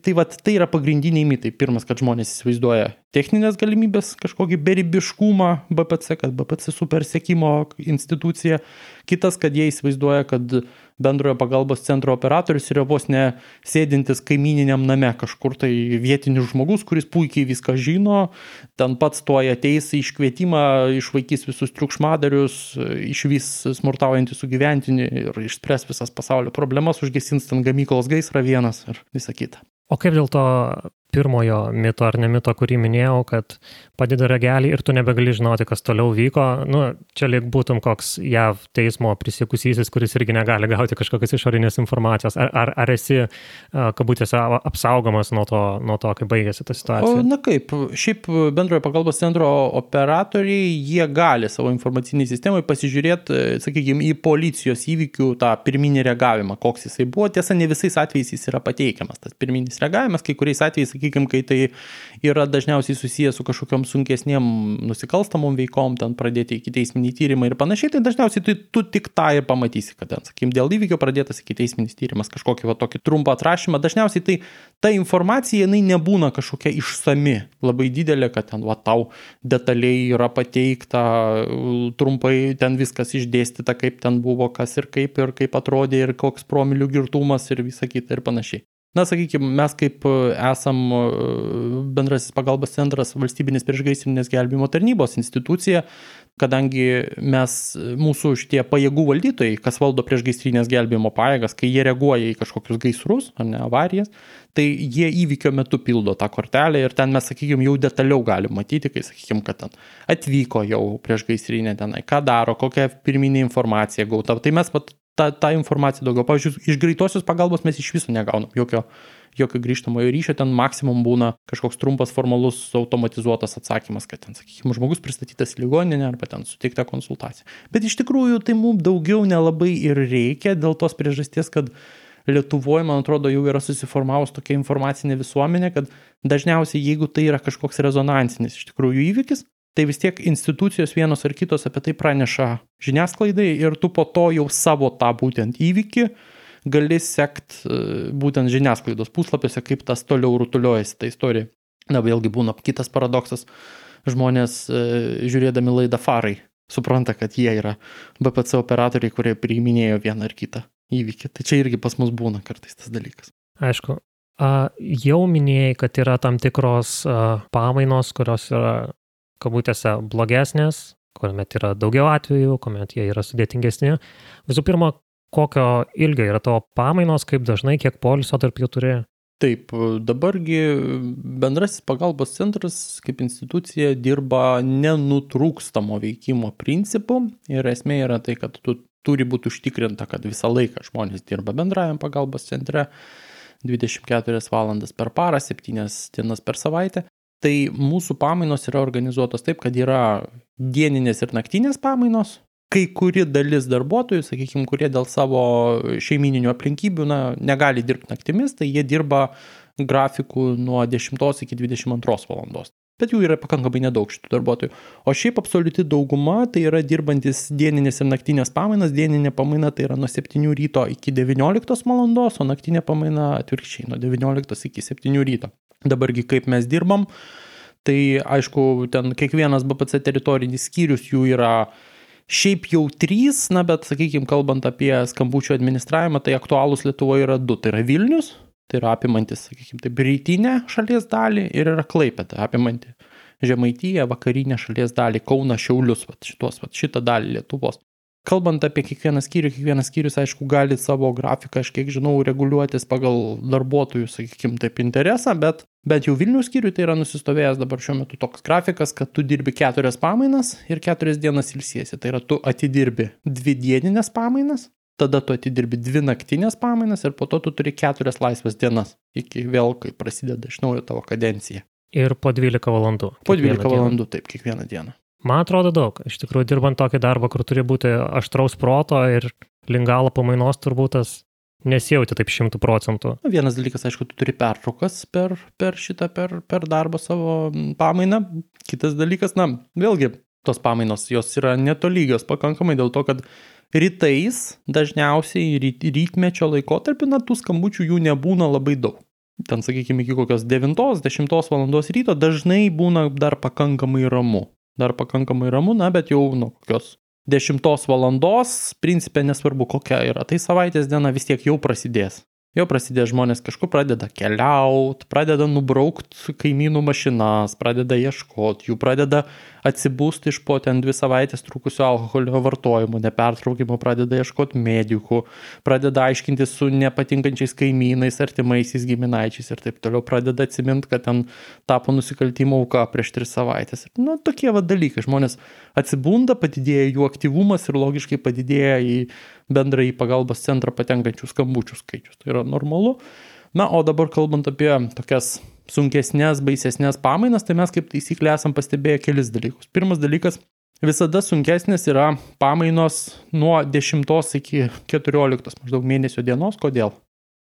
Speaker 2: tai, vat, tai yra pagrindiniai mitai. Pirmas, kad žmonės įsivaizduoja techninės galimybės, kažkokį beribiškumą BPC, kad BPC supersiekimo institucija. Kitas, kad jie įsivaizduoja, kad bendrojo pagalbos centro operatorius yra vos ne sėdintis kaimininiam name kažkur tai vietinis žmogus, kuris puikiai viską žino, ten pats tuoj ateis į iškvietimą, išvaikys visus triukšmadarius, išvis smurtaujantį sugyventinį ir išspręs visas pasaulio problemas, užgesins ten gamyklos gaisrą vienas ir visa kita.
Speaker 1: O kaip dėl to pirmojo mito ar nemito, kurį minėjau, kad padeda ragelį ir tu nebegali žinoti, kas toliau vyko. Nu, čia lyg būtum koks JAV teismo prisiekusysis, kuris irgi negali gauti kažkokios išorinės informacijos. Ar, ar, ar esi, kabutėse, apsaugomas nuo to, nuo to, kai baigėsi ta situacija?
Speaker 2: O, na kaip, šiaip bendrojo pagalbos centro operatoriai, jie gali savo informaciniai sistemai pasižiūrėti, sakykime, į policijos įvykių tą pirminį reagavimą, koks jisai buvo. Tiesa, ne visais atvejais jis yra pateikiamas, tas pirminis reagavimas, kai kuriais atvejais sakykime, kai tai yra dažniausiai susijęs su kažkokiam sunkesniem nusikalstamom veikom, ten pradėti iki teisminį tyrimą ir panašiai, tai dažniausiai tai tu tik tą ir pamatysi, kad ten, sakykime, dėl įvykio pradėtas iki teisminis tyrimas, kažkokį va tokį trumpą atrašymą. Dažniausiai tai ta informacija, jinai nebūna kažkokia išsami, labai didelė, kad ten va tau detaliai yra pateikta, trumpai ten viskas išdėstyta, kaip ten buvo, kas ir kaip ir kaip atrodė ir koks promilių girtumas ir visa kita ir panašiai. Na, sakykime, mes kaip e, esam e, bendrasis pagalbos centras valstybinės priešgaisrinės gelbimo tarnybos institucija, kadangi mes, mūsų šitie pajėgų valdytojai, kas valdo priešgaisrinės gelbimo pajėgas, kai jie reaguoja į kažkokius gaisrus ar ne avarijas, tai jie įvykio metu pildo tą kortelę ir ten mes, sakykime, jau detaliau galim matyti, kai, sakykime, kad ten atvyko jau priešgaisrinė tenai, ką daro, kokia pirminė informacija gauta. Tai mes pat tą, tą informaciją daugiau. Pavyzdžiui, iš greitosios pagalbos mes iš viso negaunam jokio, jokio grįžtamojo ryšio, ten maksimum būna kažkoks trumpas formalus automatizuotas atsakymas, kad ten, sakykime, žmogus pristatytas į ligoninę arba ten suteikta konsultacija. Bet iš tikrųjų tai mums daugiau nelabai ir reikia dėl tos priežasties, kad Lietuvoje, man atrodo, jau yra susiformavus tokia informacinė visuomenė, kad dažniausiai jeigu tai yra kažkoks rezonansinis iš tikrųjų įvykis, tai vis tiek institucijos vienos ar kitos apie tai praneša žiniasklaidai ir tu po to jau savo tą būtent įvykį gali sekti e, būtent žiniasklaidos puslapiuose, kaip tas toliau rutuliojasi ta istorija. Na, vėlgi būna kitas paradoksas. Žmonės e, žiūrėdami laidą farai supranta, kad jie yra BPC operatoriai, kurie priiminėjo vieną ar kitą įvykį. Tai čia irgi pas mus būna kartais tas dalykas.
Speaker 1: Aišku. Jau minėjai, kad yra tam tikros pamainos, kurios yra kabutėse blogesnės, kuomet yra daugiau atvejų, kuomet jie yra sudėtingesni. Visų pirma, kokio ilgio yra tavo pamainos, kaip dažnai, kiek poliso tarp jų turi?
Speaker 2: Taip, dabargi bendrasis pagalbos centras kaip institucija dirba nenutrūkstamo veikimo principu ir esmė yra tai, kad tu turi būti užtikrinta, kad visą laiką žmonės dirba bendrajam pagalbos centre 24 valandas per parą, 7 dienas per savaitę Tai mūsų pamainos yra organizuotos taip, kad yra dieninės ir naktinės pamainos. kai kuri dalis darbuotojų, sakykime, kurie dėl savo šeimininių aplinkybių na, negali dirbti naktimis, tai jie dirba grafikų nuo 10 iki 22 valandos. Bet jų yra pakankamai nedaug šitų darbuotojų. O šiaip absoliuti dauguma tai yra dirbantis dieninės ir naktinės pamainas. Dieninė pamaina tai yra nuo 7 ryto iki 19 valandos, o naktinė pamaina atvirkščiai nuo 19 iki 7 ryto. Dabargi kaip mes dirbam, tai aišku, ten kiekvienas BPC teritorinis skyrius jų yra Šiaip jau trys, na bet, sakykime, kalbant apie skambučių administravimą, tai aktualūs Lietuvoje yra du. Tai yra Vilnius, tai yra apimantis, sakykime, taip, rytinę šalies dalį ir yra Klaipėta, apimanti Žemaityje, vakarinę šalies dalį, Kauna, Šiaulius, vat, šitos, vat, šitą dalį Lietuvos. Kalbant apie kiekvieną skyrių, kiekvienas skyrius, aišku, gali savo grafiką, aš kiek žinau, reguliuotis pagal darbuotojų, sakykime, taip interesą, bet bent jau Vilnius skyriui tai yra nusistovėjęs dabar šiuo metu toks grafikas, kad tu dirbi keturias pamainas ir keturias dienas ilsiesi. Tai yra tu atidirbi dvi dieninės pamainas, tada tu atidirbi dvi naktinės pamainas ir po to tu turi keturias laisvas dienas, iki vėl, kai prasideda iš naujo tavo kadencija.
Speaker 1: Ir po 12 valandų.
Speaker 2: Po 12 valandų, taip, kiekvieną dieną.
Speaker 1: Man atrodo daug. Iš tikrųjų, dirbant tokį darbą, kur turi būti aštraus proto ir lingalo pamainos, turbūt tas nesijauti taip šimtų procentų.
Speaker 2: Vienas dalykas, aišku, tu turi pertraukas per, per šitą, per, per darbą savo pamainą. Kitas dalykas, na, vėlgi, tos pamainos, jos yra netolygios pakankamai dėl to, kad rytais dažniausiai ryt, rytmečio laikotarpį, na, tų skambučių jų nebūna labai daug. Ten, sakykime, iki kokios 9-10 valandos ryto dažnai būna dar pakankamai ramu dar pakankamai ramu, na, bet jau nuo kokios 10 valandos, principė nesvarbu kokia yra, tai savaitės diena vis tiek jau prasidės. Jau prasidės žmonės kažkur pradeda keliauti, pradeda nubraukti kaimynų mašinas, pradeda ieškoti, jų pradeda atsibūsti iš po ten dvi savaitės trukusio alkoholio vartojimo, nepertraukimo, pradeda ieškoti medikų, pradeda aiškinti su nepatinkančiais kaimynais, artimaisiais giminaičiais ir taip toliau, pradeda atsiminti, kad ten tapo nusikaltimo auka prieš tris savaitės. Na, tokie va dalykai. Žmonės atsibunda, padidėja jų aktyvumas ir logiškai padidėja į bendrą į pagalbos centrą patenkančių skambučių skaičius. Tai yra normalu. Na, o dabar kalbant apie tokias sunkesnės, baisesnės pamainas, tai mes kaip taisyklė esam pastebėję kelis dalykus. Pirmas dalykas, visada sunkesnės yra pamainos nuo 10 iki 14 maždaug mėnesio dienos. Kodėl?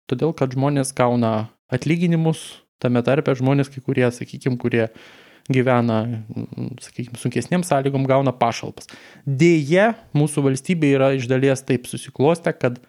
Speaker 2: Todėl, kad žmonės gauna atlyginimus, tame tarpe žmonės, kai kurie, sakykime, kurie gyvena, sakykime, sunkesniem sąlygom, gauna pašalpas. Deja, mūsų valstybė yra iš dalies taip susiklostę, kad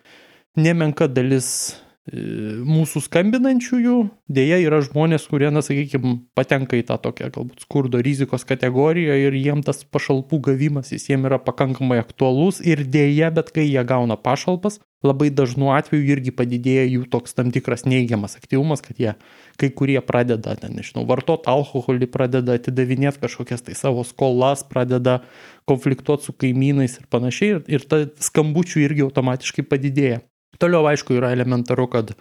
Speaker 2: nemenka dalis mūsų skambinančiųjų dėja yra žmonės, kurie, na, sakykime, patenka į tą tokią galbūt skurdo rizikos kategoriją ir jiem tas pašalpų gavimas jiems yra pakankamai aktualus ir dėja, bet kai jie gauna pašalpas, labai dažnu atveju irgi padidėja jų toks tam tikras neigiamas aktyvumas, kad jie kai kurie pradeda, ten, nežinau, vartoti alkoholį, pradeda atidavinėti kažkokias tai savo skolas, pradeda konfliktuoti su kaimynais ir panašiai ir, ir ta skambučių irgi automatiškai padidėja. Toliau, aišku, yra elementaru, kad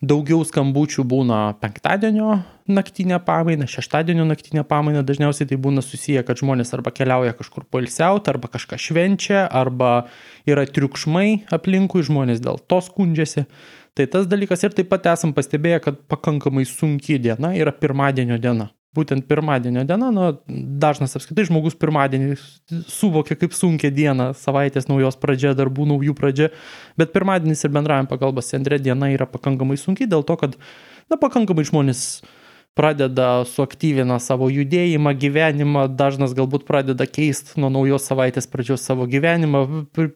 Speaker 2: daugiau skambučių būna penktadienio naktinė pamaina, šeštadienio naktinė pamaina, dažniausiai tai būna susiję, kad žmonės arba keliauja kažkur polsiauti, arba kažką švenčia, arba yra triukšmai aplinkui, žmonės dėl to skundžiasi. Tai tas dalykas. Ir taip pat esam pastebėję, kad pakankamai sunki diena yra pirmadienio diena būtent pirmadienio diena, nu, dažnas apskritai žmogus pirmadienį suvokia kaip sunkia diena, savaitės naujos pradžia, darbų naujų pradžia, bet pirmadienis ir bendravim pagalbos centre diena yra pakankamai sunkiai dėl to, kad, na, pakankamai žmonės pradeda suaktyvina savo judėjimą, gyvenimą, dažnas galbūt pradeda keisti nuo naujos savaitės pradžios savo gyvenimą,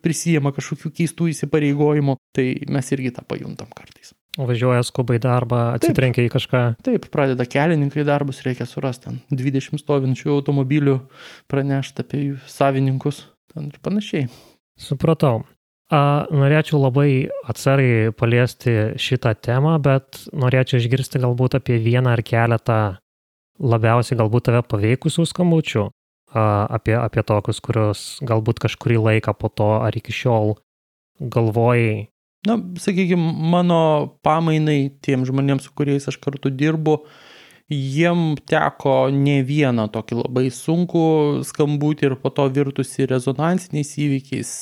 Speaker 2: prisijama kažkokių keistų įsipareigojimų, tai mes irgi tą pajuntam kartais.
Speaker 1: Važiuoja skubai darbą, atsitrenkia į kažką.
Speaker 2: Taip, pradeda kelininkai darbus, reikia surasti ten 20 stovinčių automobilių, pranešti apie jų savininkus ir panašiai.
Speaker 1: Supratau. A, norėčiau labai atsargiai paliesti šitą temą, bet norėčiau išgirsti galbūt apie vieną ar keletą labiausiai galbūt tave paveikusių skambučių, a, apie, apie tokius, kuriuos galbūt kažkurį laiką po to ar iki šiol galvojai,
Speaker 2: na, sakykime, mano pamainai tiem žmonėms, su kuriais aš kartu dirbu, jiem teko ne vieną tokį labai sunku skambutį ir po to virtusi rezonansiniais įvykiais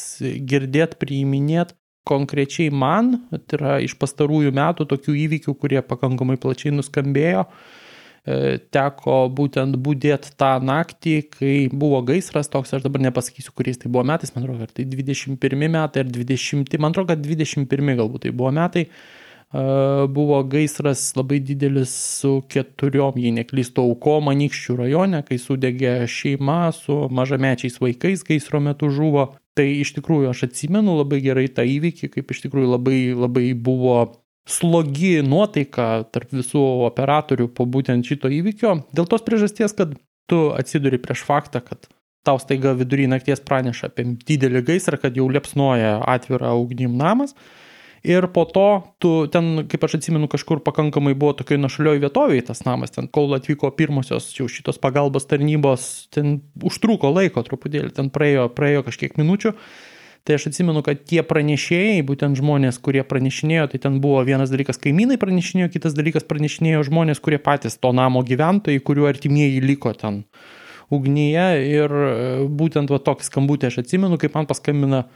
Speaker 2: girdėt, priiminėt. Konkrečiai man, tai yra iš pastarųjų metų tokių įvykių, kurie pakankamai plačiai nuskambėjo, e, teko būtent būdėti tą naktį, kai buvo gaisras toks, aš dabar nepasakysiu, kuriais tai buvo metais, man atrodo, ar tai 21 metai ar 20, man atrodo, kad 21 galbūt tai buvo metai, e, buvo gaisras labai didelis su keturiom, jei neklystu, aukom Anikščių rajone, kai sudegė šeima su mažamečiais vaikais gaisro metu žuvo. Tai iš tikrųjų aš atsimenu labai gerai tą įvykį, kaip iš tikrųjų labai, labai buvo slogi nuotaika tarp visų operatorių po būtent šito įvykio. Dėl tos priežasties, kad tu atsiduri prieš faktą, kad tau staiga vidury nakties praneša apie didelį gaisrą, kad jau liepsnoja atvira ugnim namas. Ir po to, tu ten, kaip aš atsimenu, kažkur pakankamai buvo tokioj našalioj vietovėje tas namas, ten kol atvyko pirmosios jau šitos pagalbos tarnybos, ten užtruko laiko truputėlį, ten praėjo, praėjo kažkiek minučių Tai aš atsimenu, kad tie pranešėjai, būtent žmonės, kurie pranešinėjo, tai ten buvo vienas dalykas kaimynai pranešinėjo, kitas dalykas pranešinėjo žmonės, kurie patys to namo gyventojai, kurių artimieji liko ten ugnyje. Ir e, būtent va tokį skambutį aš atsimenu, kaip man paskambina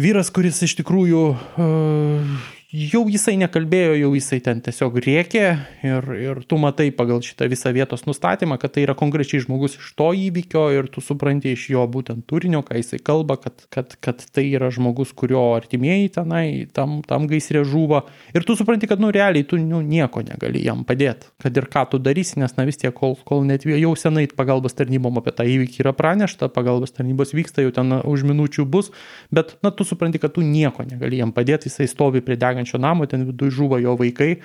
Speaker 2: vyras, kuris iš tikrųjų uh, jau jisai nekalbėjo, jau jisai ten tiesiog rėkė ir, ir tu matai pagal šitą visą vietos nustatymą, kad tai yra konkrečiai žmogus iš to įvykio ir tu supranti iš jo būtent turinio, ką jisai kalba, kad, kad, kad tai yra žmogus, kurio artimieji tenai tam, tam gaisrė žuvo ir tu supranti, kad nu realiai tu nu, nieko negali jam padėti, kad ir ką tu darysi, nes na vis tiek, kol, kol net jau senai pagalbos tarnybom apie tą įvykį yra pranešta, pagalbos tarnybos vyksta, jau ten už minučių bus, bet na tu supranti, kad tu nieko negali jam padėti, jisai stovi prie degančio degančio namo, ten viduje žuvo jo vaikai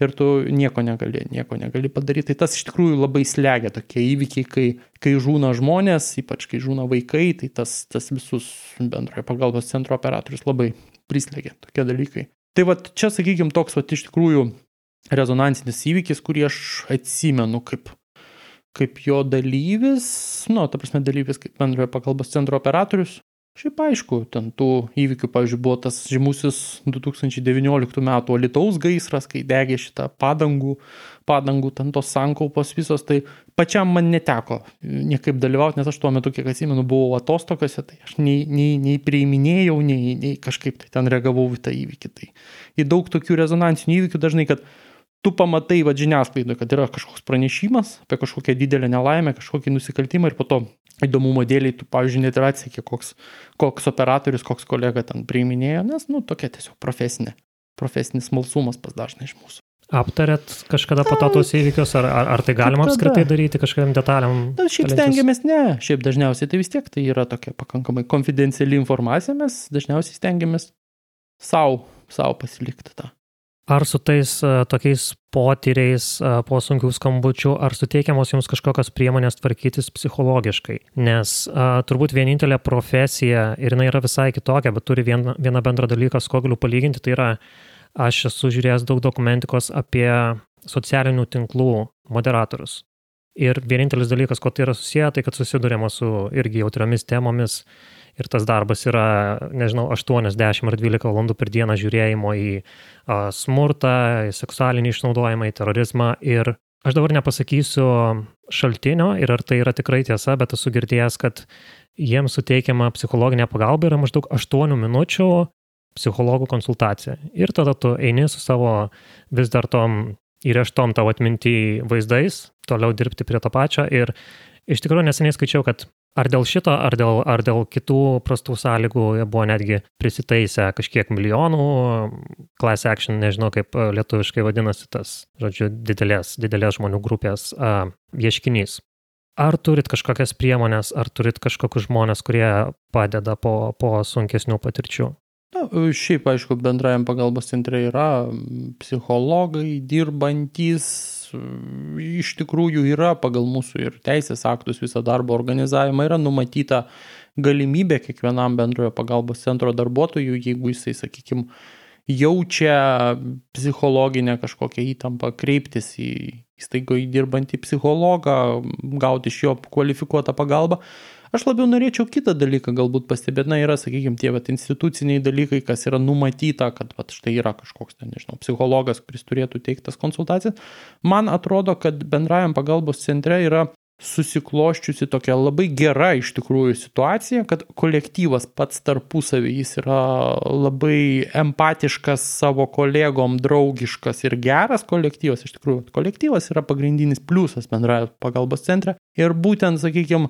Speaker 2: ir tu nieko negali, nieko negali padaryti. Tai tas iš tikrųjų labai slegia tokie įvykiai, kai, kai žūna žmonės, ypač kai žūna vaikai, tai tas, tas visus bendrojo pagalbos centro operatorius labai prislegia tokie dalykai. Tai va čia, sakykime, toks va iš tikrųjų rezonansinis įvykis, kurį aš atsimenu kaip, kaip jo dalyvis, nu, ta prasme dalyvis kaip bendrojo pagalbos centro operatorius, Šiaip aišku, ten tų įvykių, pavyzdžiui, buvo tas žymusis 2019 m. Alitaus gaisras, kai degė šitą padangų, padangų, ten tos sankaupos visos, tai pačiam man neteko niekaip dalyvauti, nes aš tuo metu, kiek atsimenu, buvau atostokose, tai aš nei, nei, nei priiminėjau, nei, nei kažkaip tai ten reagavau į tą įvykį. Tai į daug tokių rezonansinių įvykių dažnai, kad tu pamatai va žiniasklaidoje, kad yra kažkoks pranešimas apie kažkokią didelę nelaimę, kažkokį nusikaltimą ir po to įdomumo dėliai tu, pavyzdžiui, net ir atsikė, koks, koks operatorius, koks kolega ten priiminėjo, nes, nu, tokia tiesiog profesinė, profesinis smalsumas pas dažnai iš mūsų.
Speaker 1: Aptarėt kažkada po to tos įvykius, ar, ar, ar tai galima apskritai daryti kažkokiam detaliam?
Speaker 2: Na, šiaip stengiamės ne, šiaip dažniausiai tai vis tiek tai yra tokia pakankamai konfidenciali informacija, mes dažniausiai stengiamės savo, savo pasilikti tą.
Speaker 1: Ar su tais uh, tokiais potyriais uh, po sunkių skambučių, ar suteikiamos jums kažkokios priemonės tvarkytis psichologiškai? Nes uh, turbūt vienintelė profesija, ir jinai yra visai kitokia, bet turi vieną, vieną bendrą dalyką, su ko galiu palyginti, tai yra, aš esu žiūrėjęs daug dokumentikos apie socialinių tinklų moderatorius. Ir vienintelis dalykas, ko tai yra susiję, tai kad susidurėma su irgi jautriomis temomis ir tas darbas yra, nežinau, 80 ar 12 valandų per dieną žiūrėjimo į a, smurtą, į seksualinį išnaudojimą, į terorizmą. Ir aš dabar nepasakysiu šaltinio ir ar tai yra tikrai tiesa, bet esu girdėjęs, kad jiems suteikiama psichologinė pagalba yra maždaug 8 minučių psichologų konsultacija. Ir tada tu eini su savo vis dar tom įreštom tavo atminti vaizdais, toliau dirbti prie to pačio. Ir iš tikrųjų neseniai skaičiau, kad Ar dėl šito, ar dėl, ar dėl kitų prastų sąlygų buvo netgi prisitaisę kažkiek milijonų, class action, nežinau kaip lietuviškai vadinasi tas, žodžiu, didelės, didelės žmonių grupės a, ieškinys. Ar turit kažkokias priemonės, ar turit kažkokius žmonės, kurie padeda po, po sunkesnių patirčių?
Speaker 2: Na, šiaip, aišku, bendrajam pagalbos centre yra psichologai, dirbantys iš tikrųjų yra pagal mūsų ir teisės aktus visą darbo organizavimą yra numatyta galimybė kiekvienam bendrojo pagalbos centro darbuotojui, jeigu jisai, sakykime, jaučia psichologinę kažkokią įtampą, kreiptis į įstaigoje dirbantį psichologą, gauti iš jo kvalifikuotą pagalbą. Aš labiau norėčiau kitą dalyką galbūt pastebėti, na yra, sakykime, tie vat, instituciniai dalykai, kas yra numatyta, kad vat, štai yra kažkoks, ten, nežinau, psichologas, kuris turėtų teikti tas konsultacijas. Man atrodo, kad bendrajam pagalbos centre yra susikloščiusi tokia labai gera iš tikrųjų situacija, kad kolektyvas pats tarpusavį jis yra labai empatiškas savo kolegom, draugiškas ir geras kolektyvas. Iš tikrųjų, kolektyvas yra pagrindinis pliusas bendraja pagalbos centre. Ir būtent, sakykime,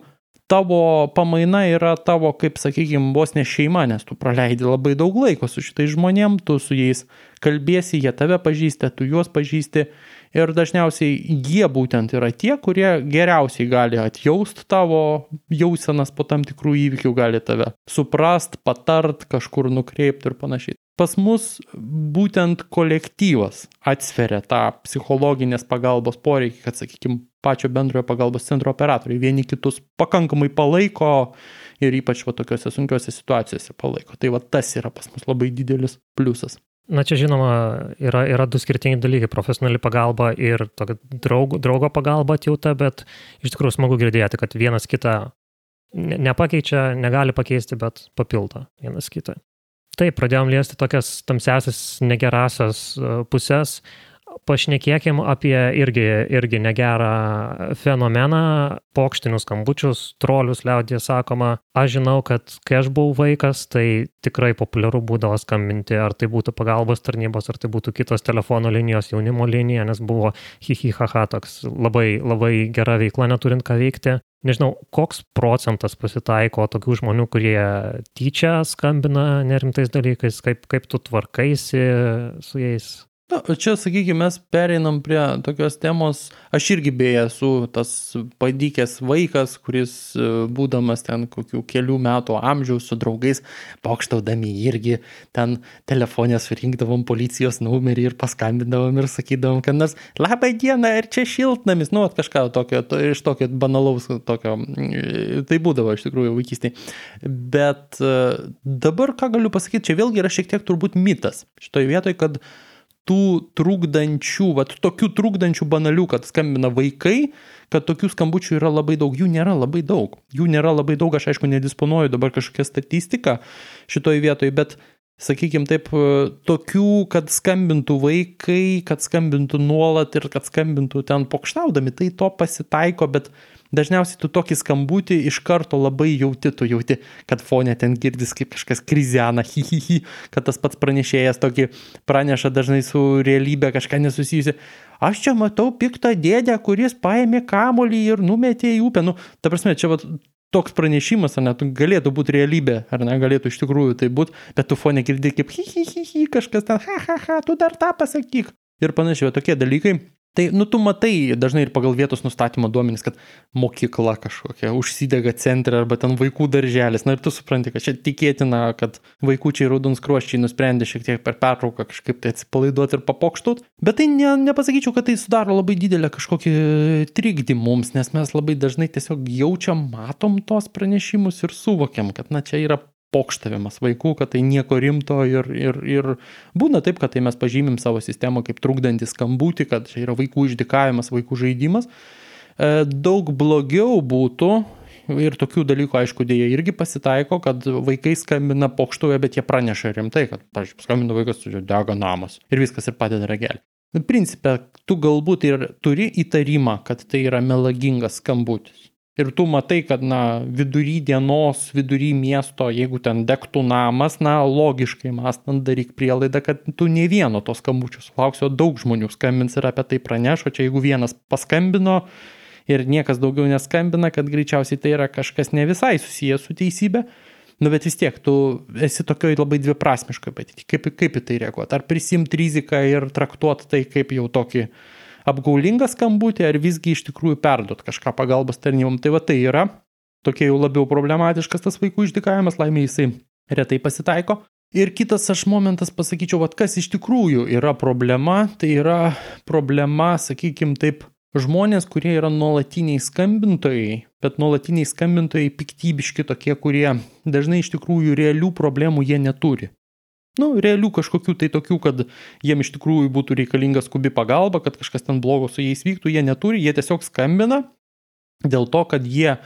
Speaker 2: tavo pamaina yra tavo, kaip sakykime, vos ne šeima, nes tu praleidi labai daug laiko su šitais žmonėm, tu su jais kalbėsi, jie tave pažįsta, tu juos pažįsti Ir dažniausiai jie būtent yra tie, kurie geriausiai gali atjaust tavo jausenas po tam tikrų įvykių, gali tave suprast, patart, kažkur nukreipti ir panašiai. Pas mus būtent kolektyvas atsveria tą psichologinės pagalbos poreikį, kad, sakykime, pačio bendrojo pagalbos centro operatoriai vieni kitus pakankamai palaiko ir ypač va tokiuose sunkiuose situacijose palaiko. Tai va tas yra pas mus labai didelis pliusas.
Speaker 1: Na čia žinoma, yra, yra du skirtingi dalykai - profesionali pagalba ir draugo, draugo pagalba atjauta, bet iš tikrųjų smagu girdėti, kad vienas kitą nepakeičia, negali pakeisti, bet papildo vienas kitą. Taip, pradėjom liesti tokias tamsiasias negerasias e, pusės, pašnekėkim apie irgi, irgi negerą fenomeną, pokštinius skambučius, trolius liaudė sakoma. Aš žinau, kad kai aš buvau vaikas, tai tikrai populiaru būdavo skambinti, ar tai būtų pagalbos tarnybos, ar tai būtų kitos telefono linijos, jaunimo linija, nes buvo hihihaha toks labai, labai gera veikla, neturint ką veikti. Nežinau, koks procentas pasitaiko tokių žmonių, kurie tyčia skambina nerimtais dalykais, kaip, kaip tu tvarkaisi su jais.
Speaker 2: Na, čia, sakykime, mes pereinam prie tokios temos, aš irgi beje esu tas padykęs vaikas, kuris e, būdamas ten kokių kelių metų amžiaus su draugais, pokštaudami irgi ten telefonė surinkdavom policijos numerį ir paskambindavom ir sakydavom, kad nors labai diena ir čia šiltnamis, nu, kažką tokio, to, iš tokio banalaus, tokio, e, tai būdavo iš tikrųjų vaikystėje. Bet e, dabar ką galiu pasakyti, čia vėlgi yra šiek tiek turbūt mitas šitoje vietoje, kad tų trukdančių, vat tokių trukdančių banalių, kad skambina vaikai, kad tokių skambučių yra labai daug, jų nėra labai daug. Jų nėra labai daug, aš aišku nedisponuoju dabar kažkokią statistiką šitoje vietoje, bet sakykime taip, tokių, kad skambintų vaikai, kad skambintų nuolat ir kad skambintų ten pokštaudami, tai to pasitaiko, bet dažniausiai tu tokį skambutį iš karto labai jauti, tu jauti, kad fonė ten girdis kaip kažkas krizena, *laughs* hi, hi, hi, kad tas pats pranešėjas tokį praneša dažnai su realybė kažką nesusijusi. Aš čia matau piktą dėdę, kuris paėmė kamolį ir numetė į upę. Nu, ta prasme, čia vat, toks pranešimas, ar net galėtų būti realybė, ar negalėtų iš tikrųjų tai būti, bet tu fonė girdi kaip hi, hi, hi, hi, kažkas ten, ha, ha, ha, tu dar tą pasakyk. Ir panašiai, tokie dalykai Tai, nu, tu matai dažnai ir pagal vietos nustatymo duomenys, kad mokykla kažkokia užsidega centre arba ten vaikų darželis. Na ir tu supranti, kad čia tikėtina, kad vaikųčiai raudonskruoščiai nusprendė šiek tiek per pertrauką kažkaip tai atsipalaiduoti ir papokštot. Bet tai ne, nepasakyčiau, kad tai sudaro labai didelę kažkokį trikdį mums, nes mes labai dažnai tiesiog jaučiam, matom tos pranešimus ir suvokiam, kad na čia yra pokštavimas vaikų, kad tai nieko rimto ir, ir, ir būna taip, kad tai mes pažymim savo sistemą kaip trukdantį skambutį, kad čia yra vaikų išdikavimas, vaikų žaidimas. E, daug blogiau būtų, ir tokių dalykų, aišku, dėja irgi pasitaiko, kad vaikai skambina pokštuoja, bet jie praneša rimtai, kad, pavyzdžiui, skambina vaikas, dega namas ir viskas ir padeda ragelį. Principė, tu galbūt ir turi įtarimą, kad tai yra melagingas skambutis ir tu matai, kad, na, vidury dienos, vidury miesto, jeigu ten degtų namas, na, logiškai mąstant daryk prielaidą, kad tu ne vieno to skambučio sulauksi, o daug žmonių skambins ir apie tai pranešo, čia jeigu vienas paskambino ir niekas daugiau neskambina, kad greičiausiai tai yra kažkas ne visai susijęs su teisybė. Nu, bet vis tiek, tu esi tokioj labai dviprasmiškai, bet kaip, kaip į tai reaguoti? Ar prisimti riziką ir traktuoti tai kaip jau tokį uh, apgaulingą skambutį, ar visgi iš tikrųjų perduot kažką pagalbos tarnybom. Tai va tai yra tokia jau labiau problematiškas tas vaikų išdikavimas, laimė jisai retai pasitaiko. Ir kitas aš momentas pasakyčiau, vad kas iš tikrųjų yra problema, tai yra problema, sakykim taip, žmonės, kurie yra nuolatiniai skambintojai, bet nuolatiniai skambintojai piktybiški tokie, kurie dažnai iš tikrųjų realių problemų jie neturi nu, realių kažkokių tai tokių, kad jiem iš tikrųjų būtų reikalinga skubi pagalba, kad kažkas ten blogo su jais vyktų, jie neturi, jie tiesiog skambina dėl to, kad jie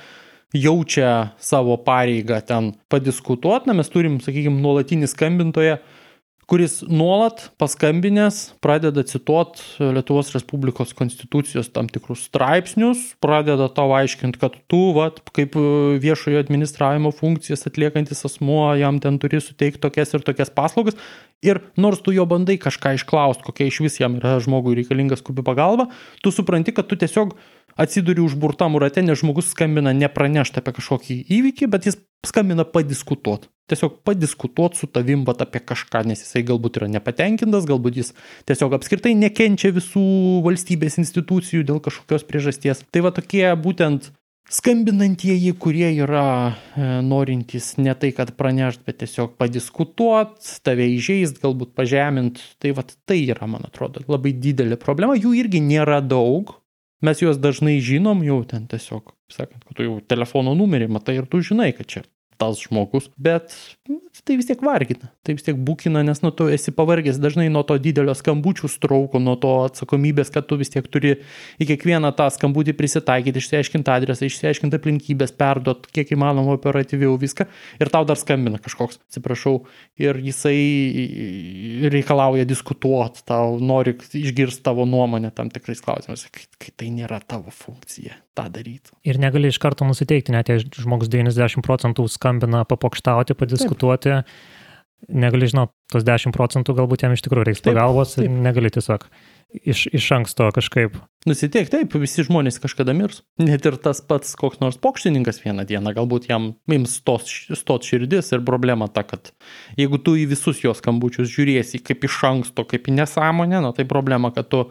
Speaker 2: jaučia savo pareigą ten padiskutuoti, na mes turim, sakykime, nuolatinį skambintoją, kuris nuolat paskambinęs pradeda cituot Lietuvos Respublikos konstitucijos tam tikrus straipsnius, pradeda tau aiškinti, kad tu, vat, kaip viešojo administravimo funkcijas atliekantis asmuo, jam ten turi suteikti tokias ir tokias paslaugas. Ir nors tu jo bandai kažką išklausti, kokia iš vis jam yra žmogui reikalinga skubi pagalba, tu supranti, kad tu tiesiog atsiduri užburtam rate, nes žmogus skambina nepranešti apie kažkokį įvykį, bet jis skambina padiskutuot. Tiesiog padiskutuot su tavim vat apie kažką, nes jisai galbūt yra nepatenkintas, galbūt jis tiesiog apskritai nekenčia visų valstybės institucijų dėl kažkokios priežasties. Tai va tokie būtent skambinantieji, kurie yra e, norintys ne tai, kad pranešt, bet tiesiog padiskutuot, tave įžeist, galbūt pažemint, tai va tai yra, man atrodo, labai didelė problema. Jų irgi nėra daug, Mes juos dažnai žinom jau ten tiesiog, sakant, kad tu jau telefono numerį matai ir tu žinai, kad čia tas žmogus, bet nu, tai vis tiek vargina, tai vis tiek būkina, nes nu tu esi pavargęs dažnai nuo to didelio skambučių strauko, nuo to atsakomybės, kad tu vis tiek turi į kiekvieną tą skambutį prisitaikyti, išsiaiškinti adresą, išsiaiškinti aplinkybės, perduot kiek įmanoma operatyviau viską ir tau dar skambina kažkoks, atsiprašau, ir jisai reikalauja diskutuoti, tau nori išgirsti tavo nuomonę tam tikrais klausimais, kai, kai tai nėra tavo funkcija tą daryti.
Speaker 1: Ir negali iš karto nusiteikti, net jei žmogus 90 procentų skambina papokštauti, padiskutuoti, Taip. negali žinot, tos 10 procentų galbūt jam iš tikrųjų reiks pagalbos ir negali tiesiog iš, iš anksto kažkaip.
Speaker 2: Nusiteik, taip, visi žmonės kažkada mirs. Net ir tas pats koks nors pokštininkas vieną dieną, galbūt jam ims stot, stot širdis ir problema ta, kad jeigu tu į visus jos skambučius žiūrėsi kaip iš anksto, kaip į nesąmonę, na tai problema, kad tu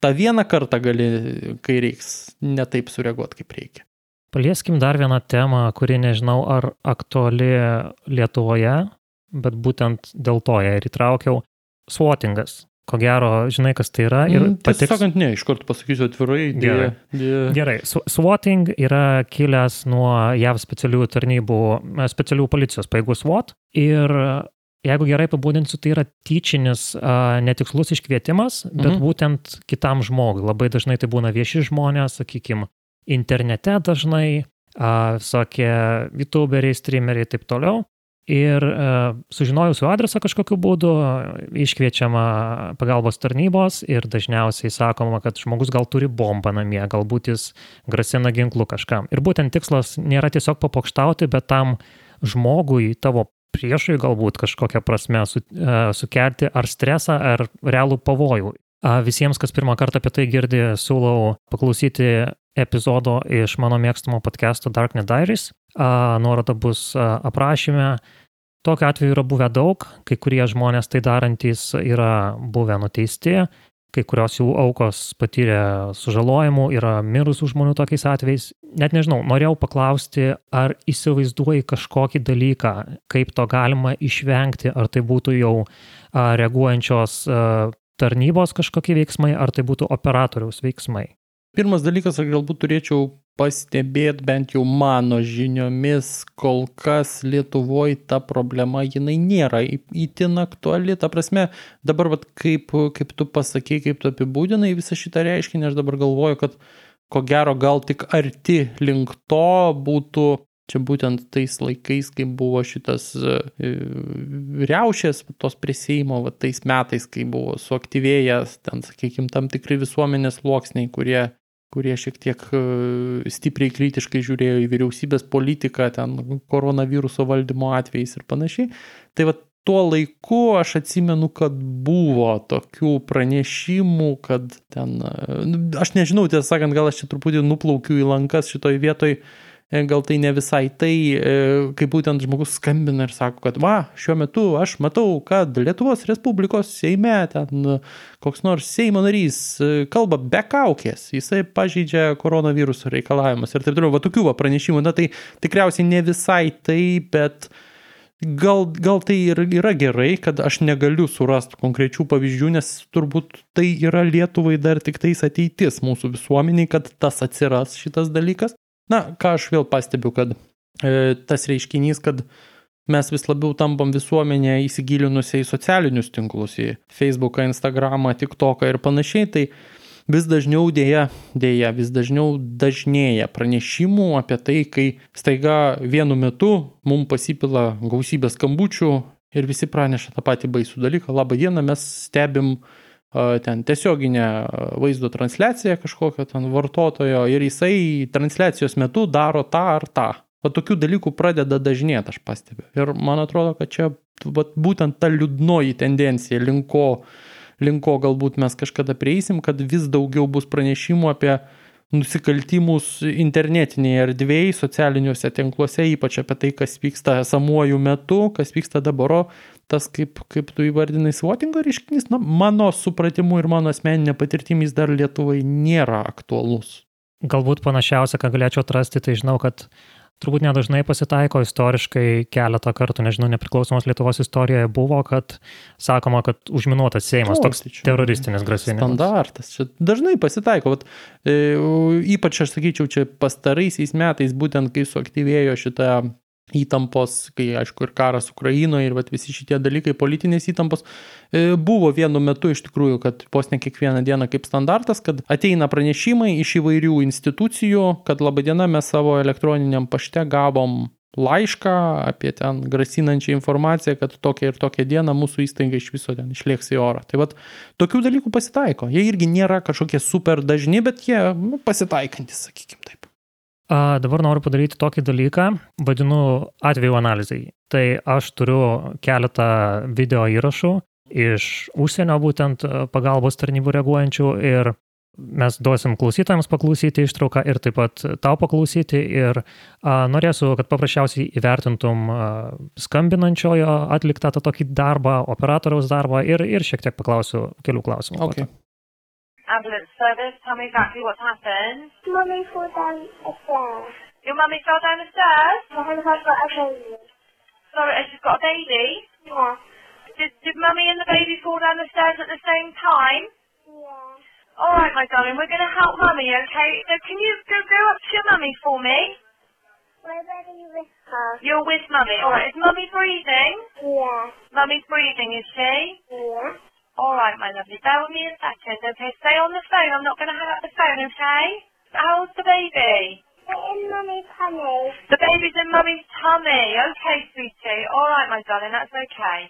Speaker 2: tą vieną kartą gali, kai reiks, netaip sureaguoti, kaip reikia.
Speaker 1: Palieskim dar vieną temą, kuri nežinau ar aktuali Lietuvoje, bet būtent dėl to ją ir įtraukiau. Swattingas. Ko gero, žinai, kas tai yra.
Speaker 2: Ir mm, patiks... Tiesą sakant, ne, iš karto pasakysiu atvirai.
Speaker 1: Gerai. Dėja. Gerai. Swatting yra kilęs nuo JAV specialiųjų tarnybų, specialių policijos paėgų SWAT. Ir jeigu gerai pabūdinsiu, tai yra tyčinis, netikslus iškvietimas, bet mhm. būtent kitam žmogui. Labai dažnai tai būna vieši žmonės, sakykime, internete dažnai, visokie youtuberiai, streameriai ir taip toliau. Ir uh, sužinojus jų adresą kažkokiu būdu, iškviečiama pagalbos tarnybos ir dažniausiai sakoma, kad žmogus gal turi bombą namie, galbūt jis grasina ginklu kažkam. Ir būtent tikslas nėra tiesiog papokštauti, bet tam žmogui, tavo priešui galbūt kažkokią prasme su, uh, sukelti ar stresą, ar realų pavojų. Visiems, kas pirmą kartą apie tai girdi, siūlau paklausyti epizodo iš mano mėgstamo podcast'o Darknet Diaries. Nuoroda bus aprašyme. Tokiu atveju yra buvę daug, kai kurie žmonės tai darantys yra buvę nuteisti, kai kurios jų aukos patyrė sužalojimų, yra mirusių žmonių tokiais atvejais. Net nežinau, norėjau paklausti, ar įsivaizduoji kažkokį dalyką, kaip to galima išvengti, ar tai būtų jau reaguojančios tarnybos kažkokie veiksmai, ar tai būtų operatoriaus veiksmai.
Speaker 2: Pirmas dalykas, aš galbūt turėčiau pastebėti, bent jau mano žiniomis, kol kas Lietuvoje ta problema, jinai nėra įtin aktuali. Ta prasme, dabar, vat, kaip, kaip tu pasakėjai, kaip tu apibūdinai visą šitą reiškinį, aš dabar galvoju, kad ko gero gal tik arti link to būtų Čia būtent tais laikais, kai buvo šitas e, riaušės, tos prisėjimo, va, tais metais, kai buvo suaktyvėjęs, ten, sakykime, tam tikri visuomenės sluoksniai, kurie kurie šiek tiek e, stipriai kritiškai žiūrėjo į vyriausybės politiką, ten koronaviruso valdymo atvejais ir panašiai. Tai va tuo laiku aš atsimenu, kad buvo tokių pranešimų, kad ten, e, nu, aš nežinau, tiesą sakant, gal aš čia truputį nuplaukiu į lankas šitoj vietoj, gal tai ne visai tai, e, kai būtent žmogus skambina ir sako, kad va, šiuo metu aš matau, kad Lietuvos Respublikos Seime ten koks nors Seimo narys e, kalba be kaukės, jisai pažydžia koronaviruso reikalavimus ir taip toliau, va tokių va pranešimų, na tai tikriausiai ne visai tai, bet gal, gal tai ir yra gerai, kad aš negaliu surasti konkrečių pavyzdžių, nes turbūt tai yra Lietuvai dar tik tais ateitis mūsų visuomeniai, kad tas atsiras šitas dalykas. Na, ką aš vėl pastebiu, kad e, tas reiškinys, kad mes vis labiau tampam visuomenė įsigilinusiai į socialinius tinklus, į Facebooką, Instagramą, TikToką ir panašiai, tai vis dažniau dėja, dėja, vis dažniau dažnėja pranešimų apie tai, kai staiga vienu metu mums pasipila gausybė skambučių ir visi praneša tą patį baisų dalyką. Labą dieną, mes stebim ten tiesioginę vaizdo transliaciją kažkokio ten vartotojo ir jisai transliacijos metu daro tą ar tą. O tokių dalykų pradeda dažnėti, aš pastebiu. Ir man atrodo, kad čia vat, būtent ta liūdnoji tendencija, linko, linko galbūt mes kažkada prieisim, kad vis daugiau bus pranešimų apie nusikaltimus internetinėje erdvėje, socialiniuose tinkluose, ypač apie tai, kas vyksta esamuoju metu, kas vyksta dabar, tas, kaip, kaip tu įvardinai, svotingo reiškinys, na, mano supratimu ir mano asmeninė patirtimis dar Lietuvai nėra aktualus.
Speaker 1: Galbūt panašiausia, ką galėčiau atrasti, tai žinau, kad turbūt nedažnai pasitaiko istoriškai keletą kartų, nežinau, nepriklausomos Lietuvos istorijoje buvo, kad sakoma, kad užminuotas Seimas, o, toks tai teroristinis grasinimas.
Speaker 2: Standartas, čia dažnai pasitaiko, vat, e, ypač aš sakyčiau, čia pastaraisiais metais, būtent kai suaktyvėjo šitą įtampos, kai aišku ir karas Ukrainoje ir vat, visi šitie dalykai, politinės įtampos, e, buvo vienu metu iš tikrųjų, kad vos ne kiekvieną dieną kaip standartas, kad ateina pranešimai iš įvairių institucijų, kad laba diena mes savo elektroniniam pašte gavom laišką apie ten grasinančią informaciją, kad tokia ir tokia diena mūsų įstaiga iš viso ten išlieks į orą. Tai vad, tokių dalykų pasitaiko. Jie irgi nėra kažkokie super dažni, bet jie nu, pasitaikantis, sakykime taip.
Speaker 1: Dabar noriu padaryti tokį dalyką, vadinu atveju analizai. Tai aš turiu keletą video įrašų iš užsienio būtent pagalbos tarnybų reaguojančių ir mes duosim klausytojams paklausyti ištrauką ir taip pat tau paklausyti ir a, norėsiu, kad paprasčiausiai įvertintum a, skambinančiojo atliktą tą tokį darbą, operatoriaus darbą ir, ir šiek tiek paklausiu kelių klausimų.
Speaker 2: Okay.
Speaker 3: Ambulance service. Tell me exactly what's happened.
Speaker 4: Mummy fell down a stairs.
Speaker 3: Your mummy fell down the stairs?
Speaker 4: My husband got a baby.
Speaker 3: Sorry, and she's got a baby?
Speaker 4: Yeah.
Speaker 3: Did, did mummy and the baby fall down the stairs at the same time?
Speaker 4: Yeah.
Speaker 3: All right, my darling, we're going to help mummy, okay? So can you go, go up to your mummy for me?
Speaker 4: Where are you with her?
Speaker 3: You're with mummy. All right, is mummy breathing?
Speaker 4: Yeah.
Speaker 3: Mummy's breathing, is she?
Speaker 4: Yeah.
Speaker 3: All right, my lovely. Bear with me a second, okay? Stay on the phone. I'm not going to hang up the phone, okay? How's the baby?
Speaker 4: In mummy's tummy.
Speaker 3: The baby's in mummy's tummy. Okay, sweetie. All right, my darling. That's okay.